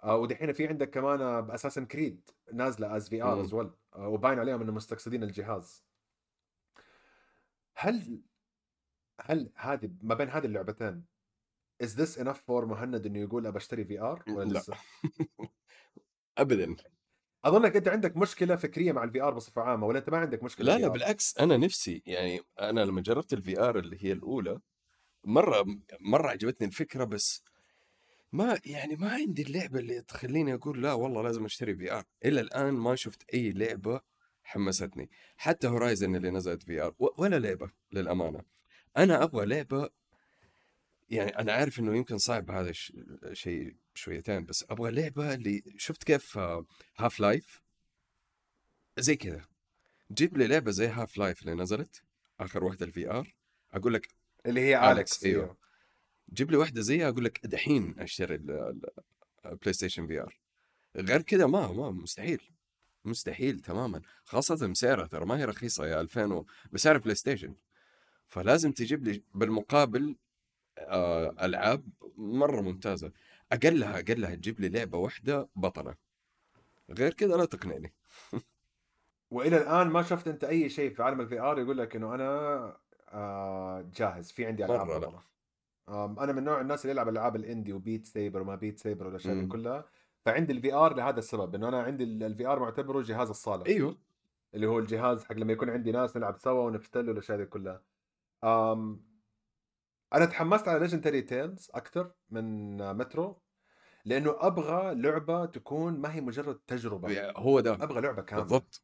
ودحين في عندك كمان ب Assassin's Creed نازلة as VR. as well وباين عليهم انه مستقصدين الجهاز هل هل هذه ما بين هذه اللعبتين is this enough for مهند إنه يقول أبى أشتري VR ولا لا. لسه؟ ابدا أظنك أنت عندك مشكلة فكرية مع ال VR بصفة عامة ولا أنت ما عندك مشكلة لا لا؟ بالعكس أنا نفسي يعني أنا لما جربت ال VR اللي هي الأولى مرة مرة عجبتني الفكرة بس ما يعني ما عندي اللعبة اللي تخليني أقول لا والله لازم أشتري VR. إلى الآن ما شفت أي لعبة حمستني حتى Horizon اللي نزلت VR. ولا لعبة للأمانة. أنا أبغى لعبة يعني أنا عارف إنه يمكن صعب هذا الش- الشيء شويتين بس أبغى لعبة اللي شفت كيف Half-Life زي كذا. جيب لي لعبة زي Half-Life اللي نزلت آخر واحدة ال VR. أقول لك اللي هي Alyx. إيوه. جيب لي واحدة زيها أقول لك دحين أشتري ال- ال- البلاي ستيشن VR غير كذا ما ما مستحيل مستحيل تماما. خاصة سعرها ترى ما هي رخيصة يا 2000 و- بسعر بلاي ستيشن فلازم تجيب لي بالمقابل آه، ألعاب مرة ممتازة. أقلها أقلها تجيب لي لعبة واحدة بطلة. غير كذا لا تقنعني. وإلى الآن ما شفت أنت أي شيء في عالم ال VR يقول لك إنه أنا آه جاهز في عندي ألعاب مرة لا. أنا من نوع الناس اللي يلعب ألعاب ال indie و Beat Saber وما Beat Saber والأشياء دي. كلها. فعندي ال VR لهذا السبب إنه أنا عندي ال VR معتبره جهاز الصاله أيوه. اللي هو الجهاز حق لما يكون عندي ناس نلعب سوا ونفتل والأشياء دي كلها. أم أنا تحمست على Legendary Tales أكثر من مترو لأنه أبغى لعبة تكون ما هي مجرد تجربة. هو ده. أبغى لعبة كاملة. بالضبط.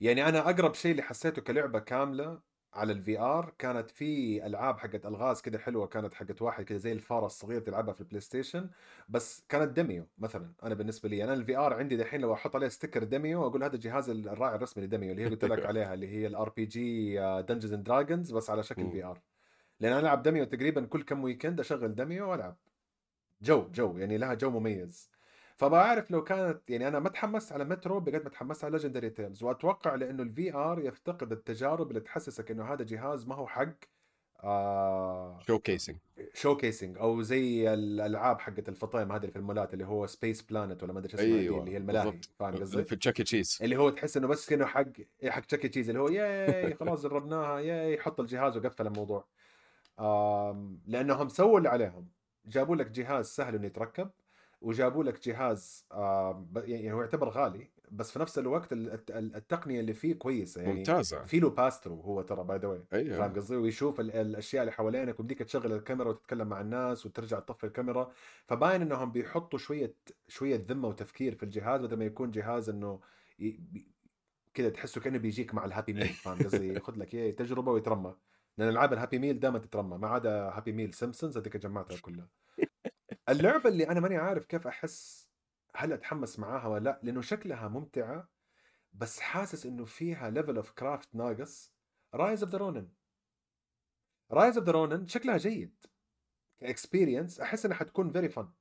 يعني أنا أقرب شيء اللي حسيته كلعبة كاملة على ال VR كانت في ألعاب حقت ألغاز كده حلوة كانت حقت واحد كده زي الفاره الصغير تلعبها في البلاي ستيشن بس كانت Demeo مثلا أنا بالنسبة لي أنا ال VR عندي دحين لو أحط عليه sticker Demeo أقول هذا الجهاز الراعي الرسمي ل Demeo اللي هي قلت لك عليها اللي هي ال RPG Dungeons and Dragons بس على شكل. VR لأن أنا ألعب Demeo تقريبا كل كم weekend أشغل Demeo وألعب. جو جو يعني لها جو مميز. فبعرف لو كانت يعني أنا ما تحمست على مترو بقد ما تحمست على Legendary Tales وأتوقع لأنه ال VR يفتقد التجارب اللي تحسسك إنه هذا جهاز ما هو حق showcasing showcasing أو زي الألعاب حقت الفطيم هذه في المولات اللي هو Space Planet ولا ما أدري إيش اسمها أيوه اللي هي الملاهي. فاهم قصدي؟ في Chuck E. Cheese اللي هو تحس إنه بس كأنه حق إيه حق Chuck E. Cheese اللي هو yay خلاص جربناها yay حط الجهاز وقفل الموضوع. لأنهم سووا اللي عليهم. جابوا لك جهاز سهل إنه يتركب. وجابوا لك جهاز ب- يعني هو يعتبر غالي بس في نفس الوقت ال- الت- التقنية اللي فيه كويسة يعني ممتازة. في له pass-through هو ترى by the way فاهم قصدي؟ ويشوف ال- الأشياء اللي حوالينك وبديك تشغل الكاميرا وتتكلم مع الناس وترجع تطفي الكاميرا. فباين إنهم بيحطوا شوية شوية ذمة وتفكير في الجهاز بدل ما يكون جهاز إنه ي- كده تحسه كأنه بيجيك مع ال Happy Meal فاهم قصدي؟ ياخذ لك إيه تجربة ويترمى. لأن ألعاب ال Happy Meal دائما تترمى ما عدا Happy Meal Simpsons هذيك جمعتها كلها. اللعبة اللي أنا ماني عارف كيف أحس هل أتحمس معاها ولا لأ لأنه شكلها ممتعة بس حاسس إنه فيها level of craft ناقص. Rise of the Ronin Rise of the Ronin شكلها جيد. ك experience أحس إنها حتكون very fun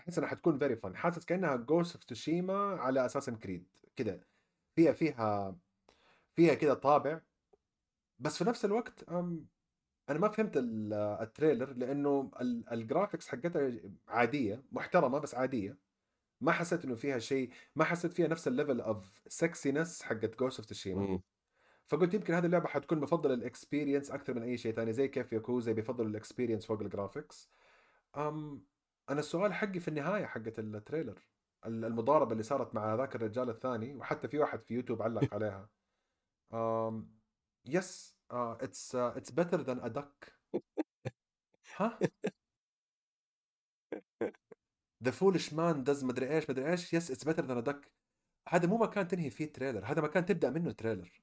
أحس إنها حتكون very fun حاسس كأنها Ghost of Tsushima على Assassin's Creed كده. فيها فيها فيها كده طابع. بس في نفس الوقت أنا ما فهمت ال- ال trailer لأنه ال- ال graphics حقتها عادية محترمة بس عادية. ما حسيت إنه فيها شيء ما حسيت فيها نفس ال level of slickness حقت Ghost of Tsushima مم. فقلت يمكن هذه اللعبة حتكون بفضل ال experience أكثر من أي شيء ثاني زي كيف ياكوزا بيفضل ال experience فوق ال graphics أم أنا السؤال حقي في النهاية حقت التريلر ال- المضاربة اللي صارت مع ذاك الرجال الثاني وحتى في واحد في يوتيوب علق عليها. أم يس اتس اتس بيتر ذان ا دك ها ذا فولش مان دز مدري إيش مدري إيش. يس اتس بيتر ذان ا دك هذا مو مكان تنهي فيه التريلر هذا مكان تبدأ منه تريلر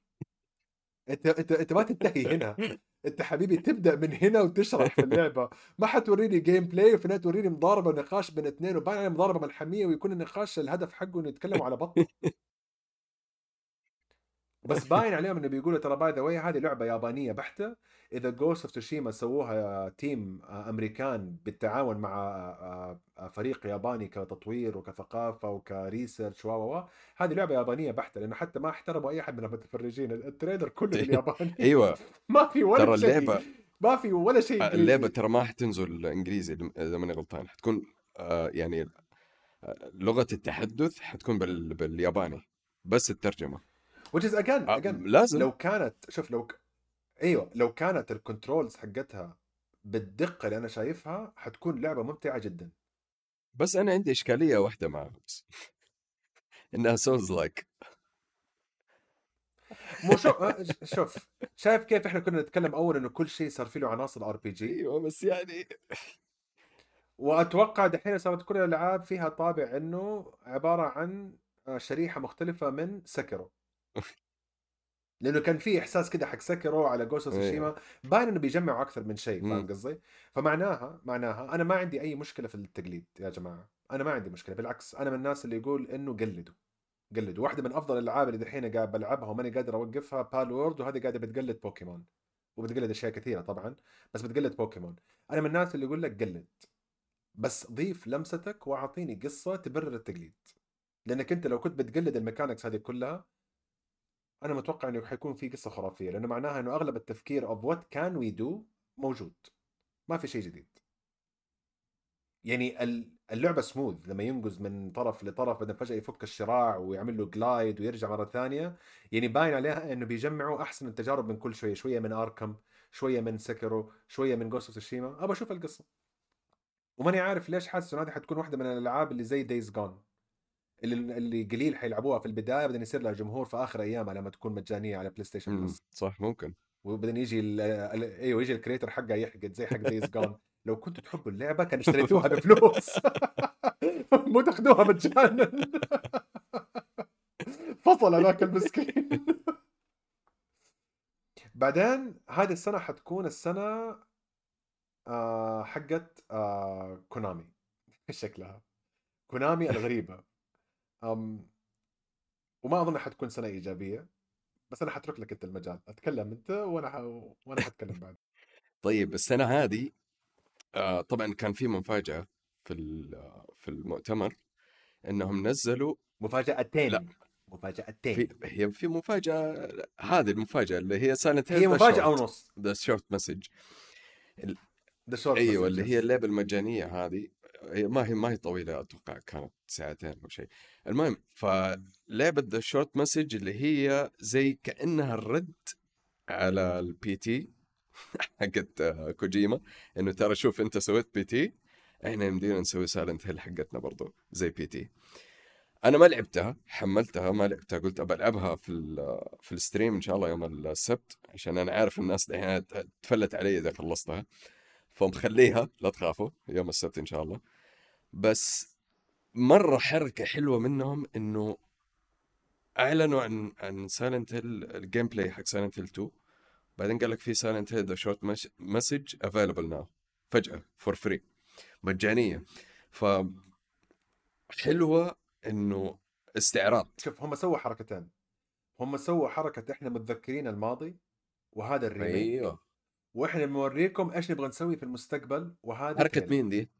أنت أنت أنت ما تنتهي هنا. أنت حبيبي تبدأ من هنا وتشرح في اللعبة. ما حتوريني gameplay وفي النهايه توريني مضاربة ونقاش بين اثنين عليه مضاربة ملحمية ويكون النقاش الهدف حقه إنه يتكلموا على بطن بس باين عليهم إنه بيقولوا ترى by the way هذه لعبة يابانية بحتة. إذا Ghost of Tsushima سووها team American بالتعاون مع آه، آه، فريق ياباني كتطوير وكثقافة وك research و هذه لعبة يابانية بحتة. لأنه حتى ما احترموا أي أحد من المتفرجين. ال trailer كله بالياباني أيوه. ما في ولا ترى شيء. اللعبة ما في ولا شيء إنجليزي. اللعبة ترى ما حتنزل إنجليزي إذا ماني غلطان. حتكون آه يعني آه، لغة التحدث حتكون بال... بالياباني. بس الترجمة. Which is again آه، again لازم. لو كانت شوف لو ك... أيوه لو كانت ال controls حقتها بالدقة اللي أنا شايفها حتكون لعبة ممتعة جدا. بس أنا عندي إشكالية واحدة معها بس. إنها souls-like مو شوف آه، شوف شايف كيف إحنا كنا نتكلم أول إنه كل شيء صار فيه له عناصر RPG أيوه بس يعني وأتوقع دحين صارت كل الألعاب فيها طابع إنه عبارة عن آه، شريحة مختلفة من Sekiro لأنه كان في إحساس كده حق Sekiro على Ghost إيه. تسوشيما باين إنه بيجمعوا أكثر من شيء فاهم مم. قصدي؟ فمعناها معناها أنا ما عندي أي مشكلة في التقليد يا جماعة أنا ما عندي مشكلة بالعكس أنا من الناس اللي يقول إنه قلدوا قلدوا واحدة من أفضل الألعاب اللي دحين قاعد بلعبها وماني قادر أوقفها Palworld وهذه قاعدة بتقلد بوكيمون وبتقلد أشياء كثيرة طبعا بس بتقلد بوكيمون أنا من الناس اللي يقول لك قلد بس ضيف لمستك وأعطيني قصة تبرر التقليد لأنك أنت لو كنت بتقلد ال mechanics هذه كلها أنا متوقع إنه حيكون في قصة خرافية لأنه معناها إنه أغلب التفكير of what can we do موجود. ما في شيء جديد. يعني ال- اللعبة سموث لما ينقز من طرف لطرف بعدين فجأة يفك الشراع ويعمل له glide ويرجع مرة ثانية يعني باين عليها إنه بيجمعوا أحسن التجارب من كل شوية شوية من Arkham شوية من Sekiro شوية من Ghost of أبى أشوف القصة. وماني عارف ليش حاسس إنه هذه حتكون واحدة من الألعاب اللي زي Days Gone اللي اللي قليل حيلعبوها في البداية بعدين يصير لها جمهور في آخر أيامها لما تكون مجانية على PlayStation Plus صح ممكن. وبعدين يجي ال ال أيوه يجي ال creator حقها يحقد زي حق Days Gone لو كنتوا تحبوا اللعبة كان اشتريتوها بفلوس. مو تاخذوها مجانا. فصل هذاك المسكين. بعدين هذه السنة حتكون السنة آه حقت آه كونامي شكلها. كونامي الغريبة. أم وما أظن حتكون سنة إيجابية بس أنا حترك لك أنت المجال. أتكلم أنت وأنا ح... وأنا حتكلم بعد. طيب السنة هذه آه طبعا كان في مفاجأة في في المؤتمر إنهم نزلوا مفاجاتين لا. مفاجاتين في هي في مفاجأة هذه المفاجأة اللي هي Silent Hill مفاجأة ونص The Short Message The Short أيوه اللي هي اللعبة المجانية هذه. هي ما هي ما هي طويلة أتوقع كانت ساعتين أو شيء. المهم فلعبه The Short Message اللي هي زي كأنها الرد على ال P.T. حقت كوجيما إنه ترى شوف أنت سويت P.T. إحنا يمدينا نسوي Silent Hill حقتنا برضو زي P.T. أنا ما لعبتها حملتها ما لعبتها قلت أبى ألعبها في في ال stream إن شاء الله يوم السبت عشان أنا عارف الناس دحين تفلت علي إذا خلصتها. فمخليها لا تخافوا يوم السبت إن شاء الله. بس مرة حركة حلوة منهم إنه أعلنوا عن عن Silent Hill ال gameplay حق Silent Hill 2 بعدين قال لك في Silent Hill The Short Message available now فجأة for free مجانية. ف حلوة إنه استعراض. شوف هم سووا حركتين. هم سووا حركة إحنا متذكرين الماضي وهذا ال remake. أيوه. وإحنا بنوريكم إيش نبغى نسوي في المستقبل وهذا حركة. مين دي؟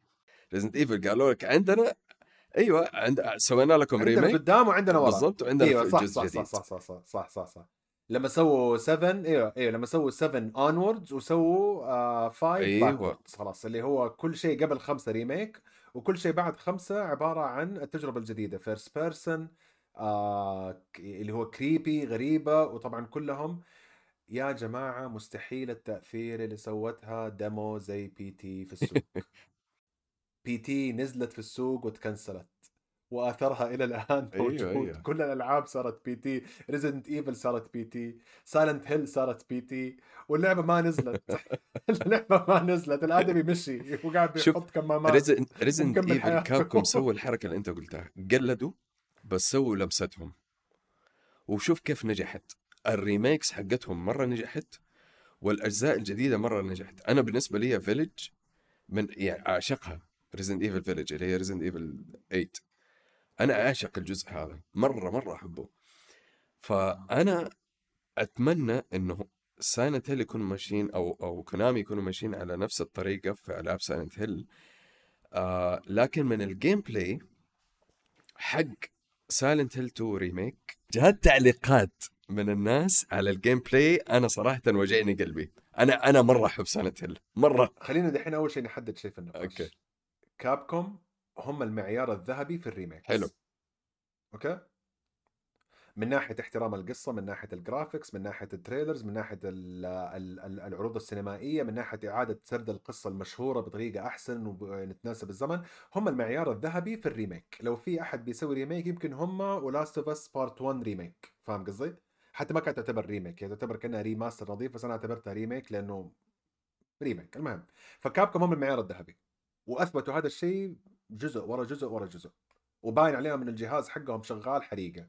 Resident Evil قالوا لك عندنا أيوه عند... سوينا لكم عندنا remake قدام وعندنا ورا. بالضبط وعندنا أيوه في صح جزء صح, جديد. صح صح صح صح صح صح. لما سووا 7 أيوه أيوه لما سووا 7 onwards وسووا آه 5 أيوة. backwards خلاص اللي هو كل شيء قبل خمسة remake وكل شيء بعد خمسة عبارة عن التجربة الجديدة first person آه اللي هو creepy غريبة وطبعا كلهم. يا جماعة مستحيل التأثير اللي سوتها demo زي P.T. في السوق. P.T. نزلت في السوق وتكنسلت وآثرها إلى الآن أيوة، موجود. أيوة. كل الألعاب صارت P.T. Resident Evil صارت P.T. Silent Hill صارت P.T. واللعبة ما نزلت. اللعبة ما نزلت الآدمي مشي وقاعد بيحط كمامات Resident Resident Evil. Capcom سووا الحركة اللي أنت قلتها. قلدوا بس سووا لمستهم. وشوف كيف نجحت. ال remakes حقتهم مرة نجحت والأجزاء الجديدة مرة نجحت. أنا بالنسبة لي Village من يعني أعشقها. Resident Evil Village اللي هي Resident Evil 8 أنا أعشق الجزء هذا. مرة مرة أحبه. فأنا أتمنى إنه Silent Hill يكونوا ماشيين أو أو Konami يكونوا ماشيين على نفس الطريقة في ألعاب Silent Hill آه لكن من ال gameplay حق Silent Hill 2 remake جات تعليقات من الناس على ال gameplay أنا صراحة وجعني قلبي. أنا أنا مرة أحب Silent Hill مرة. خلينا دحين أول شيء نحدد شيء في النقاش. okay. Capcom هم المعيار الذهبي في ال remakes. حلو. okay؟ من ناحية احترام القصة من ناحية ال graphics من ناحية ال trailers من ناحية ال- ال- ال- العروض السينمائية من ناحية إعادة سرد القصة المشهورة بطريقة أحسن وتناسب الزمن هم المعيار الذهبي في ال remake. لو في أحد بيسوي remake يمكن هم و Last of Us Part 1 remake فاهم قصدي؟ حتى ما كانت تعتبر remake هي تعتبر كأنها remaster نظيف بس أنا اعتبرتها remake لأنه remake المهم فكابكوم هم المعيار الذهبي. وأثبتوا هذا الشيء جزء ورا جزء ورا جزء وباين عليهم من الجهاز حقهم شغال حريقة.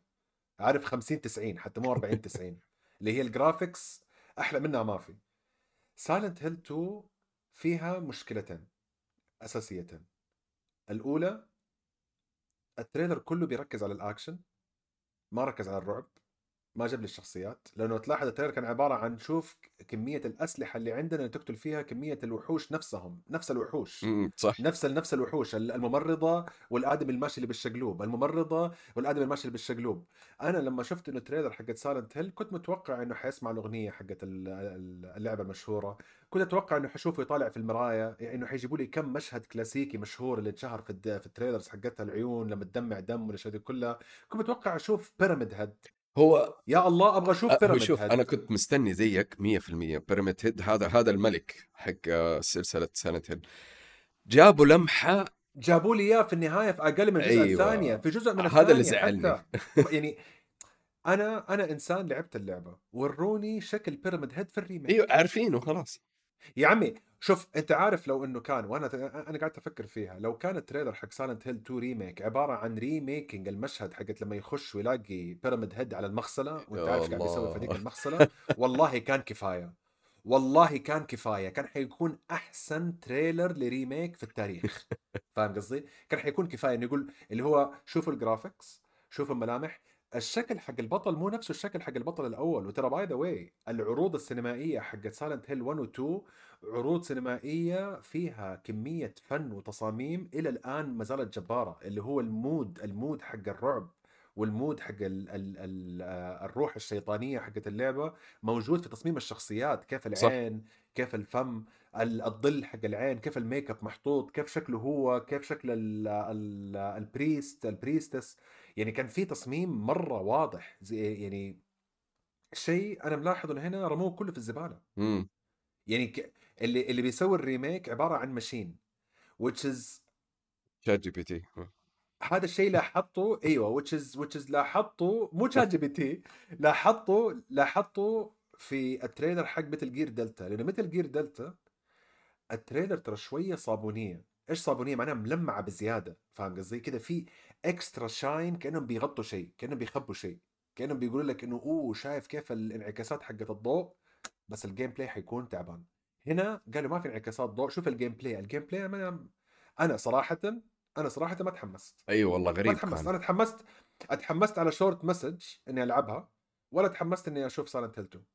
عارف 50 90 حتى مو 40 90 اللي هي ال graphics أحلى منها ما في. سايلنت هيل 2 فيها مشكلتين اساسيتين الأولى ال trailer كله بيركز على الاكشن ما ركز على الرعب. ما جاب لي الشخصيات لأنه تلاحظ ال trailer كان عبارة عن شوف كمية الأسلحة اللي عندنا اللي تقتل فيها كمية الوحوش نفسهم نفس الوحوش. امم صح. نفس نفس الوحوش الممرضة والآدمي الماشي اللي بالشقلوب الممرضة والآدمي الماشي اللي بالشقلوب. أنا لما شفت إنه trailer حقت سايلنت هيل كنت متوقع إنه حيسمع الأغنية حقت ال- ال- اللعبة المشهورة. كنت أتوقع إنه حشوفه يطالع في المراية يعني إنه حيجيبوا لي كم مشهد كلاسيكي مشهور اللي اتشهر في في ال trailers حقتها العيون لما تدمع دم والأشياء دي كلها. كنت متوقع أشوف بيراميد هيد هو يا الله أبغى أشوف بيراميد شوف هيد أنا كنت مستني زيك 100% بيراميد هيد هذا هذا الملك حق آه، سلسلة سايلنت هيل جابوا لمحة. جابوا لي إياه في النهاية في أقل من الجزء أيوة. الثانية. في جزء من هذا اللي زعلني. يعني أنا أنا إنسان لعبت اللعبة. وروني شكل بيراميد هيد في ال remake. أيوه عارفينه خلاص. يا عمي شوف أنت عارف لو إنه كان وأنا أنا قاعد أفكر فيها لو كان ال trailer حق سايلنت هيل 2 remake عبارة عن remaking المشهد حقت لما يخش ويلاقي بيراميد هيد على المغسلة وأنت عارف قاعد الله. في هذيك المغسلة والله كان كفاية والله كان كفاية كان حيكون أحسن trailer ل remake في التاريخ فاهم قصدي؟ كان حيكون كفاية إنه يقول اللي هو شوفوا ال graphics شوفوا الملامح الشكل حق البطل مو نفسه الشكل حق البطل الأول. وترى by the way العروض السينمائية حقت سايلنت هيل 1 و 2 عروض سينمائية فيها كمية فن وتصاميم إلى الآن ما زالت جبارة. اللي هو ال mood ال mood حق الرعب وال mood حق ال ال ال آه، الروح الشيطانية حقت اللعبة موجود في تصميم الشخصيات. كيف صح. العين كيف الفم ال- الظل حق العين كيف الميك اب محطوط كيف شكله هو كيف شكل ال ال ال priest ال priestess يعني كان في تصميم مرة واضح زي يعني شيء أنا ملاحظ انه هنا رموه كله في الزبالة. إمم. يعني ك... اللي اللي بيسوي ال remake عبارة عن ماشين which is شات جي بي تي هذا الشيء لاحظته أيوه which is which is لاحظته مو شات جي بي تي لاحظته لاحظته في ال trailer حق متل جير دلتا لأنه متل جير دلتا ال trailer ترى شوية صابونية. إيش صابونية؟ معناها ملمعة بزيادة فاهم قصدي؟ كذا في extra shine كأنهم بيغطوا شيء كأنهم بيخبوا شيء كأنهم بيقولوا لك إنه أوه شايف كيف الانعكاسات حقت الضوء بس ال gameplay حيكون تعبان. هنا قالوا ما في انعكاسات ضوء شوف ال gameplay ال gameplay أنا أنا صراحة أنا صراحة ما تحمست. اي والله ما غريب تحمست. كان أنا تحمست أتحمست على شورت مسج إني ألعبها ولا تحمست إني أشوف سايلنت هيل 2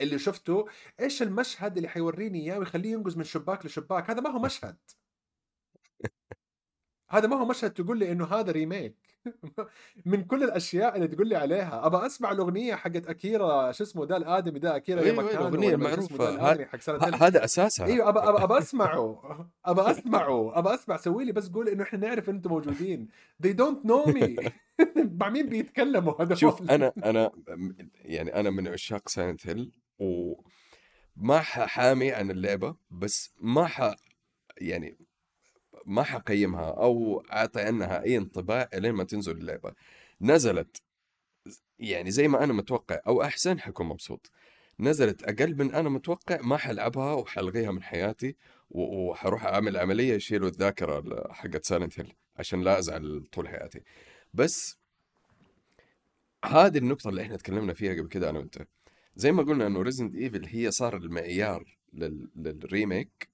اللي شفته إيش المشهد اللي حيوريني إياه ويخليه ينقز من شباك لشباك؟ هذا ما هو مشهد. هذا ما هو مشهد تقول لي إنه هذا remake من كل الأشياء اللي تقول لي عليها. ابى أسمع الأغنية حقت أكيرا شو اسمه ده الآدمي ده أكيرا أيوة، يا أيوة، مكانه الأغنية ولا شو اسمه المعروفة. ده الادمي حق Silent Hill. ه- هذا أساسها. أيوه ابى ابى أسمعه. ابى أسمعه. ابى أسمع. سوي لي بس قول إنه إحنا نعرف ان إنتم موجودين. They don't know me. مع مين بيتكلموا هذول؟ شوف أنا أنا يعني أنا من عشاق سايلنت هيل وما حامي عن اللعبة بس ما ح يعني ما حقيمها أو أعطي عنها أي انطباع لين ما تنزل اللعبة. نزلت يعني زي ما أنا متوقع أو أحسن حكون مبسوط. نزلت أقل من أنا متوقع ما حلعبها وحلغيها من حياتي وحروح أعمل عملية يشيلوا الذاكرة حقت سايلنت هيل عشان لا أزعل طول حياتي. بس هذه النقطة اللي إحنا تكلمنا فيها قبل كده أنا وأنت. زي ما قلنا إنه ريزدنت ايفل هي صار المعيار لل... لل remake.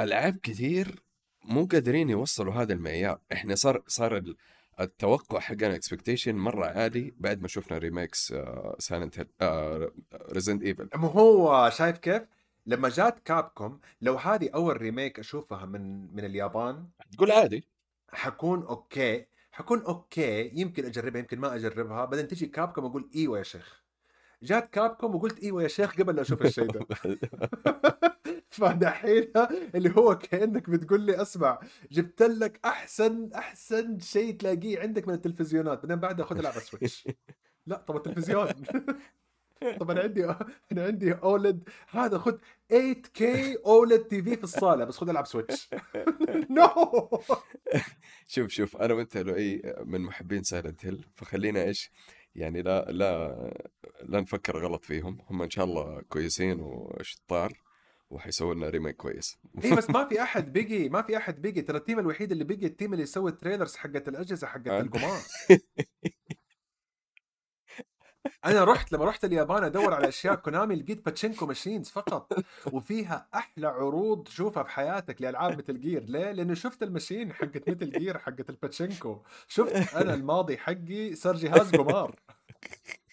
ألعاب كثير مو قادرين يوصلوا هذا المعيار. إحنا صار صار ال- التوقع حقنا expectation مرة عالي بعد ما شفنا remakes سايلنت هيل ريزدنت ايفل ما هو شايف كيف؟ لما جات كابكوم لو هذه أول remake أشوفها من من اليابان تقول عادي. حكون okay. حكون okay يمكن أجربها يمكن ما أجربها. بعدين تجي كابكوم أقول إيوه يا شيخ. جات كابكوم وقلت إيوه يا شيخ قبل لا أشوف الشيء ده. فدحين اللي هو كأنك بتقول لي اسمع جبت لك أحسن أحسن شيء تلاقيه عندك من التلفزيونات بعدين بعدها خذ العب سويتش لا طب التلفزيون. طب أنا عندي أنا عندي OLED هذا خذ 8K OLED TV في الصالة بس خذ ألعب سويتش no شوف شوف أنا وأنت لو اي من محبين سايلنت هيل فخلينا إيش يعني لا لا لا نفكر غلط فيهم هم إن شاء الله كويسين وشطار. وحيسووا لنا remake كويس. اي بس ما في أحد بيجي ما في أحد بيجي. ترى ال team الوحيد اللي بيجي ال team اللي يسوي ال trailers حقت الأجهزة حقت آه. القمار. أنا رحت لما رحت اليابان أدور على أشياء كونامي لقيت باتشينكو machines فقط وفيها أحلى عروض تشوفها في حياتك لألعاب مثل جير ليه؟ لأنه شفت ال machine حقت مثل جير حقت الباتشينكو شفت أنا الماضي حقي صار جهاز قمار.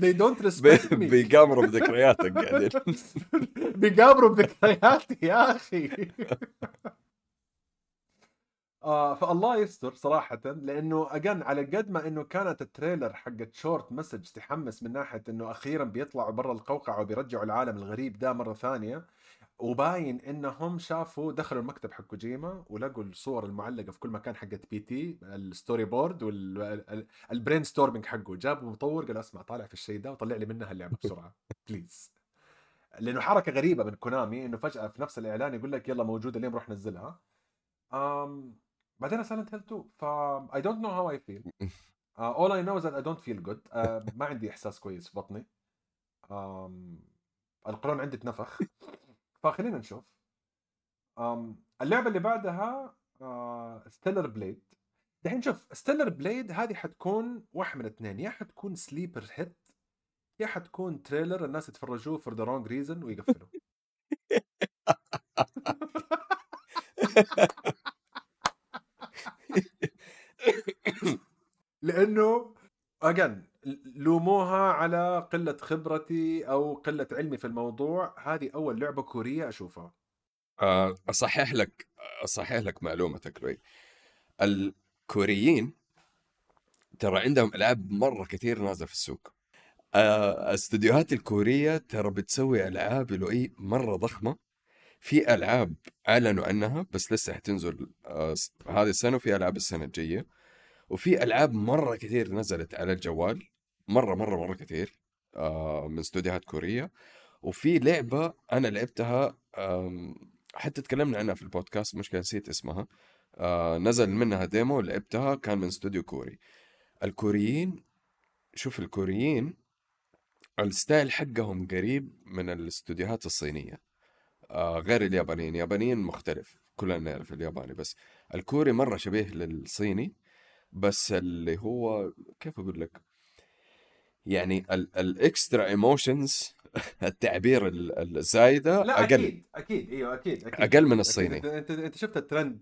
they don't respect me. بيقامروا بذكرياتك قاعدين. بيقابروا بذكرياتي يا أخي. آه فالله يستر صراحة لأنه again على قد ما إنه كانت التريلر حقت Short Message تحمس من ناحية إنه أخيرا بيطلعوا برا القوقعة وبيرجعوا العالم الغريب ده مرة ثانية. وباين إنهم شافوا دخلوا المكتب حق كوجيما ولقوا الصور المعلقة في كل مكان حقت بي تي ال storyboard وال brainstorming حقه. جابوا مطور قال أسمع طالع في الشيء ده وطلع لي منها اللعبة بسرعة. please لأنه حركة غريبة من كونامي إنه فجأة في نفس الإعلان يقول لك يلا موجودة اليوم روح نزلها. um, بعدين سايلنت هيل 2 ف how I feel. uh, all I know is that I don't feel good. uh, ما عندي إحساس كويس في بطني. um, القولون عندي اتنفخ فخلينا نشوف. اللعبة اللي بعدها ستيلر بليد دحين شوف ستيلر بليد هذه حتكون واحد من اثنين يا حتكون sleeper hit يا حتكون تريلر الناس يتفرجوه for the wrong reason ويقفلوا. لأنه اجن لوموها على قلة خبرتي أو قلة علمي في الموضوع. هذه أول لعبة كورية أشوفها. آه، أصحح لك أصحح لك معلومتك لوي الكوريين ترى عندهم ألعاب مرة كثير نازلة في السوق. آه، استديوهات الكورية ترى بتسوي ألعاب لؤي مرة ضخمة. في ألعاب أعلنوا عنها بس لسه حتنزل آه، هذه السنة وفي ألعاب السنة الجاية. وفي ألعاب مرة كثير نزلت على الجوال. مرة مرة مرة كثير آه، من استديوهات كورية. وفي لعبة أنا لعبتها حتى تكلمنا عنها في البودكاست مشكلة نسيت اسمها آه نزل منها ديمو لعبتها كان من استوديو كوري. الكوريين شوف الكوريين ال style حقهم قريب من الاستوديوهات الصينية آه غير اليابانيين. اليابانيين مختلف كلنا نعرف الياباني بس الكوري مرة شبيه للصيني بس اللي هو كيف أقول لك؟ يعني ال extra emotions التعبير ال- الزايدة لا أقل أكيد أكيد أيوه أكيد أكيد أقل من أكيد. الصيني. أنت أنت, أنت شفت الترند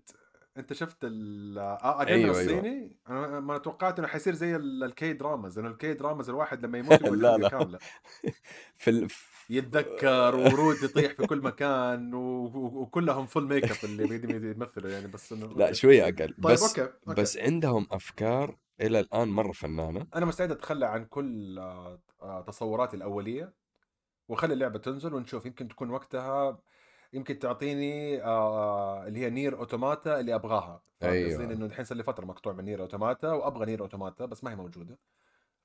أنت شفت ال آه، أقل أيوة، من أيوة. الصيني أنا ما توقعت إنه حيصير زي ال- ال K-dramas إنه ال K-dramas الواحد لما يموت لا، لا. كاملة في ال... يتذكر ورود يطيح في كل مكان و... وكلهم full makeup اللي بيدي يمثلوا يعني بس إنه لا okay. شوية أقل طيب بس okay okay بس عندهم أفكار إلى الآن مرة فنانة. أنا مستعد أتخلى عن كل آه، آه، تصوراتي الأولية وأخلي اللعبة تنزل ونشوف. يمكن تكون وقتها يمكن تعطيني آه اللي هي نير أوتوماتا اللي أبغاها. أيوة. قصدي؟ لأنه الحين صار لي فترة مقطوع من نير أوتوماتا وأبغى نير أوتوماتا بس ما هي موجودة.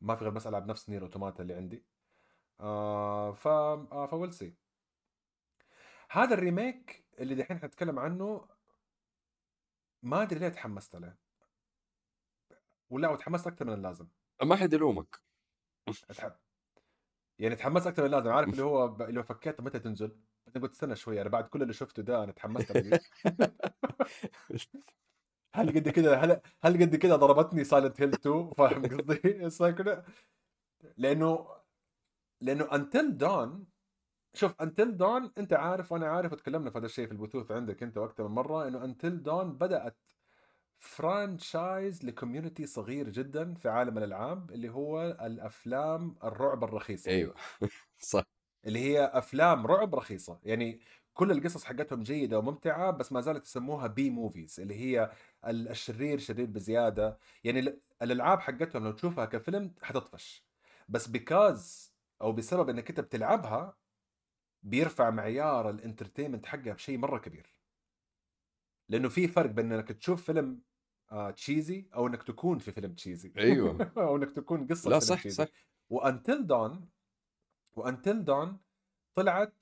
ما في غير بس ألعب نفس نير أوتوماتا اللي عندي. آه ف آه see هذا ال remake اللي دحين حنتكلم عنه ما أدري ليه تحمست عليه ولا وتحمست أكثر من اللازم ما حد يلومك. يعني تحمست أكثر من اللازم عارف اللي هو ب... اللي فكيت متى تنزل بعدين قلت استنى شوي أنا بعد كل اللي شفته ده أنا تحمست دي. هل قد كده هل هل قد كده ضربتني سايلنت هيل 2 فاهم قصدي؟ لأنه لأنه Until Dawn شوف Until Dawn أنت عارف وأنا عارف وتكلمنا في هذا الشيء في البثوث عندك أنت وأكثر من مرة إنه Until Dawn بدأت franchise ل community صغير جدا في عالم الألعاب اللي هو الأفلام الرعب الرخيصة. أيوه. صح. اللي هي أفلام رعب رخيصة. يعني كل القصص حقتهم جيدة وممتعة بس ما زالت يسموها B movies اللي هي ال- الشرير شرير بزيادة. يعني ال- الألعاب حقتهم لو تشوفها كفيلم حتطفش. بس because أو بسبب إنك أنت بتلعبها بيرفع معيار ال entertainment حقها بشيء مرة كبير. لأنه في فرق بين إنك تشوف فيلم cheesy أو إنك تكون في فيلم cheesy أيوه. أو إنك تكون قصة لا صح cheesy. صح. و Until Dawn و Until Dawn طلعت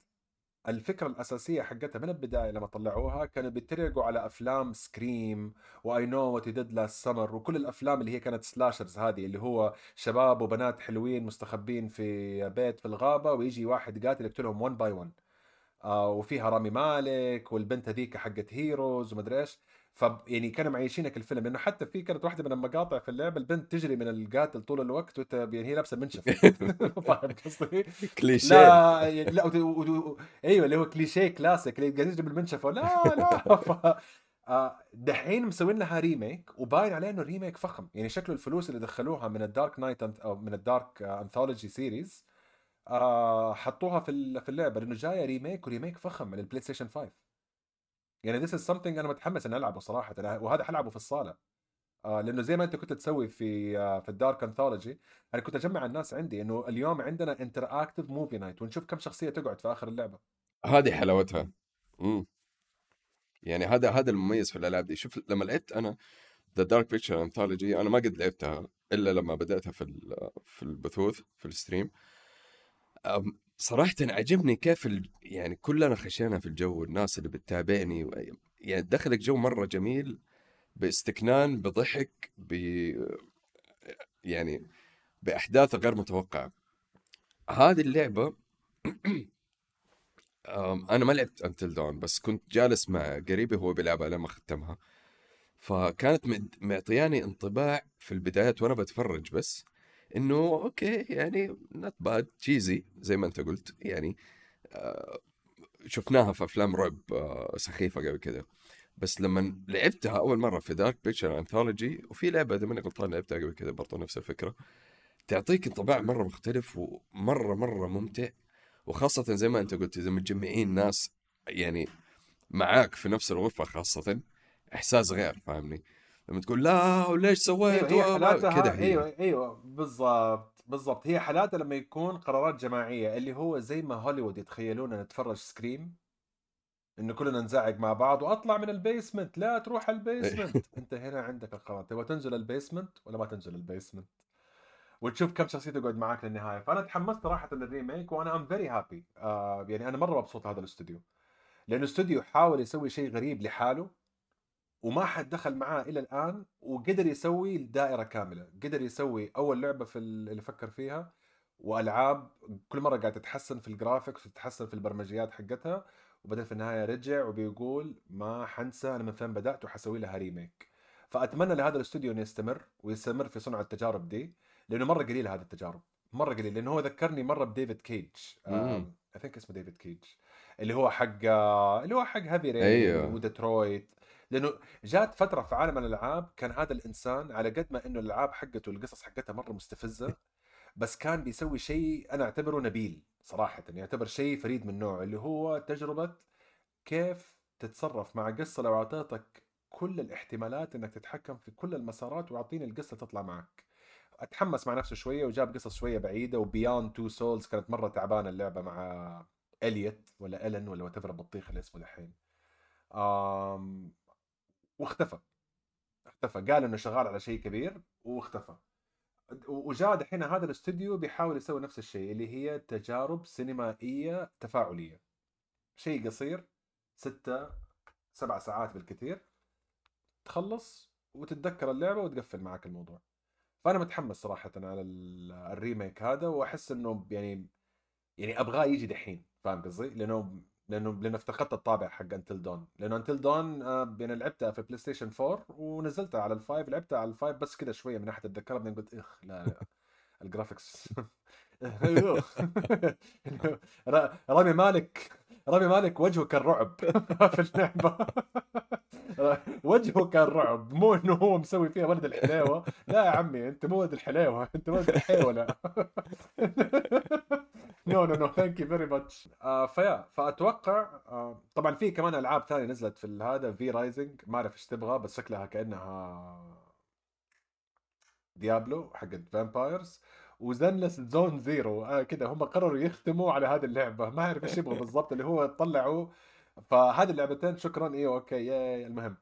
الفكرة الأساسية حقتها من البداية لما طلعوها. كانوا بيتريقوا على أفلام Scream و I Know What did Last Summer وكل الأفلام اللي هي كانت slashers هذه اللي هو شباب وبنات حلوين مستخبين في بيت في الغابة ويجي واحد قاتل يقتلهم 1 by 1 آه وفيها رامي مالك والبنت هذيك حقت هيروز ومدري إيش. ف يعني كانوا معيشينك الفيلم لأنه حتى في كانت واحدة من المقاطع في اللعبة البنت تجري من القاتل طول الوقت وانت يعني هي لابسة منشف. فاهم قصدي؟ كليشيه. لا يعني لا وت- و- و- أيوه اللي هو cliché classic اللي قاعد يجري بالمنشفه لا لا. ف... آه، دحين مسوين لها remake وباين عليه إنه remake فخم. يعني شكله الفلوس اللي دخلوها من ال Dark night أو من ال Dark Anthology series حطوها في في اللعبة لأنه جاية remake و remake فخم من البلاي ستيشن 5 يعني this is something أنا متحمس إني ألعبه صراحة وهذا حلعبه في الصالة. آه لأنه زي ما أنت كنت تسوي في آه في ال Dark Anthology أنا كنت أجمع الناس عندي إنه اليوم عندنا interactive movie night ونشوف كم شخصية تقعد في آخر اللعبة. هذه حلاوتها. امم يعني هذا هذا المميز في الألعاب دي. شوف لما لعبت أنا The Dark Picture Anthology أنا ما قد لعبتها إلا لما بدأتها في في البثوث في ال stream. صراحة عجبني كيف ال... يعني كلنا خشينا في الجو الناس اللي بتتابعني و... يعني دخلك جو مرة جميل باستكنان بضحك ب يعني بأحداث غير متوقعة. هذه اللعبة أنا ما لعبت Until Dawn بس كنت جالس مع قريبي هو بيلعبها لما ختمها. فكانت معطياني انطباع في البدايات وأنا بتفرج بس إنه okay يعني not bad cheesy زي ما أنت قلت يعني آه، شفناها في أفلام رعب آه، سخيفة قبل كده. بس لما لعبتها أول مرة في Dark Pictures Anthology وفي لعبة إذا ماني غلطان لعبتها قبل كده برضه نفس الفكرة تعطيك انطباع مرة مختلف ومرة مرة ممتع وخاصة زي ما أنت قلت إذا متجمعين ناس يعني معاك في نفس الغرفة خاصة إحساس غير فاهمني؟ لما تقول لا وليش سويت؟ أيوه و- و- كده حالاتها هي. أيوه أيوه بالضبط بالضبط. هي حالاتها لما يكون قرارات جماعية اللي هو زي ما هوليوود يتخيلونا نتفرج Scream إنه كلنا نزعق مع بعض وأطلع من ال basement. لا تروح ال basement. أنت هنا عندك القرار. تبغى تنزل ال basement ولا ما تنزل ال basement؟ وتشوف كم شخصية تقعد معاك للنهاية. فأنا تحمست صراحة لل remake وأنا I'm very happy يعني أنا مرة مبسوط هذا الاستوديو. لأنه استوديو حاول يسوي شيء غريب لحاله. وما حد دخل معاه إلى الآن وقدر يسوي الدائرة كاملة. قدر يسوي أول لعبة في ال- اللي فكر فيها وألعاب كل مرة قاعد تتحسن في ال graphics وتتحسن في البرمجيات حقتها. وبعدين في النهاية رجع وبيقول ما حنسى أنا من فين بدأت وحسوي لها remake فأتمنى لهذا الاستوديو إنه يستمر ويستمر في صنع التجارب دي لأنه مرة قليل هذه التجارب. مرة قليل لأنه هو ذكرني مرة بديفيد كيج. I think اسمه ديفيد كيج اللي هو حق اللي هو حق Heavy Rain أيوه. وديترويت. لأنه جات فترة في عالم الألعاب كان هذا الإنسان على قد ما إنه الألعاب حقته القصص حقتها مرة مستفزة بس كان بيسوي شيء أنا أعتبره نبيل صراحة يعتبر شيء فريد من نوعه اللي هو تجربة كيف تتصرف مع قصة لو أعطيتك كل الاحتمالات إنك تتحكم في كل المسارات وأعطيني القصة تطلع معك. أتحمس مع نفسه شوية وجاب قصص شوية بعيدة و Beyond Two Souls كانت مرة تعبانة اللعبة مع إليوت ولا ألن ولا what البطيخ اللي اسمه دحين. واختفى. اختفى. قال إنه شغال على شيء كبير واختفى. وجاء دحين هذا الاستوديو بيحاول يسوي نفس الشيء اللي هي تجارب سينمائية تفاعلية. شيء قصير ستة سبع ساعات بالكثير. تخلص وتتذكر اللعبة وتقفل معك الموضوع. فأنا متحمس صراحة على ال- ال remake هذا وأحس إنه يعني يعني أبغاه يجي دحين. فاهم قصدي؟ لأنه لأنه لأنه افتقدت الطابع حق Until Dawn لأنه Until Dawn آه يعني لعبتها في PlayStation 4 ونزلتها على ال five لعبتها على ال five بس كذا شوية من ناحية الذكرى بعدين قلت إخ لا لا ال graphics ر- رامي مالك رامي مالك وجهه كالرعب في اللعبة. وجهه كان رعب مو إنه هو مسوي فيها ولد الحلاوة. لا يا عمي أنت مو ولد الحلاوة أنت ولد الحيوله no no no thank you very much فيا فأتوقع آه، طبعا في كمان ألعاب ثانية نزلت في هذا في Rising ما أعرف إيش تبغى بس شكلها كأنها Diablo حقت vampires و Zenless Zone Zero آه كده هم قرروا يختموا على هذه اللعبة. ما أعرف إيش يبغوا بالضبط اللي هو طلعوا. فهذه اللعبتين شكرا. أيوه okay yay المهم.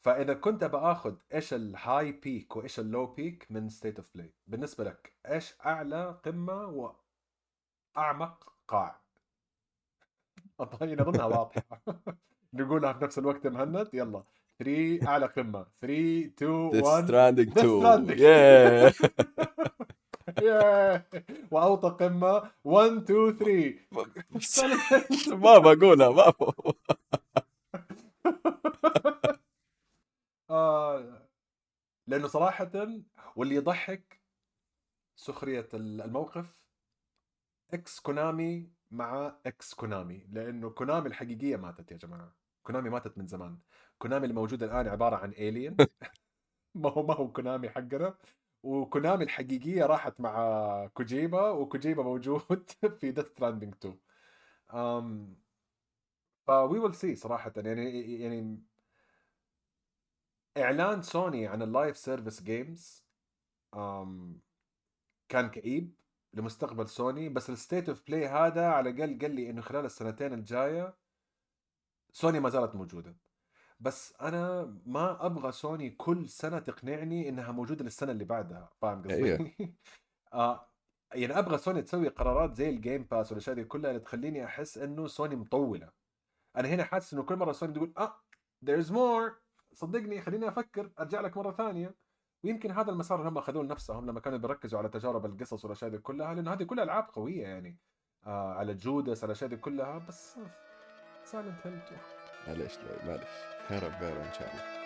فإذا كنت بآخذ إيش ال high peak وإيش ال low peak من State of Play بالنسبة لك إيش أعلى قمة واعمق قاع اظن اظنها واضحة. نقولها في نفس الوقت مهند. يلا. 3 اعلى قمة. 3 2 Death 1 Stranding Death 2 Stranding. yeah. ياه. وأوطى قمة. 1 2 3 ما بقولها ما آه. لأنه صراحة واللي يضحك سخرية الموقف إكس كونامي مع إكس كونامي لأنه كونامي الحقيقية ماتت يا جماعة. Konami ماتت من زمان. Konami الموجود الآن عبارة عن alien ما هو ما هو Konami حقنا. و Konami الحقيقية راحت مع كوجيما وكوجيما موجود في Death Stranding 2 um, ف we will see صراحة. يعني يعني إعلان سوني عن ال live service games كان كئيب. لمستقبل سوني بس ال State of Play هذا على الأقل قال لي إنه خلال السنتين الجاية سوني ما زالت موجودة بس أنا ما أبغى سوني كل سنة تقنعني إنها موجودة للسنة اللي بعدها فاهم قصدي؟ أيوه. آه يعني أبغى سوني تسوي قرارات زي ال Game Pass والأشياء دي كلها اللي تخليني أحس إنه سوني مطولة أنا هنا حاسس إنه كل مرة سوني تقول آه there's more صدقني خليني أفكر أرجع لك مرة ثانية ويمكن هذا المسار اللي هم أخذوه لنفسهم لما كانوا بيركزوا على تجارب القصص والأشياء دي كلها لأنه هذه كلها ألعاب قوية يعني. آه على جودس على الأشياء دي كلها بس سايلنت هيل 2 معلش معلش خير إن شاء الله.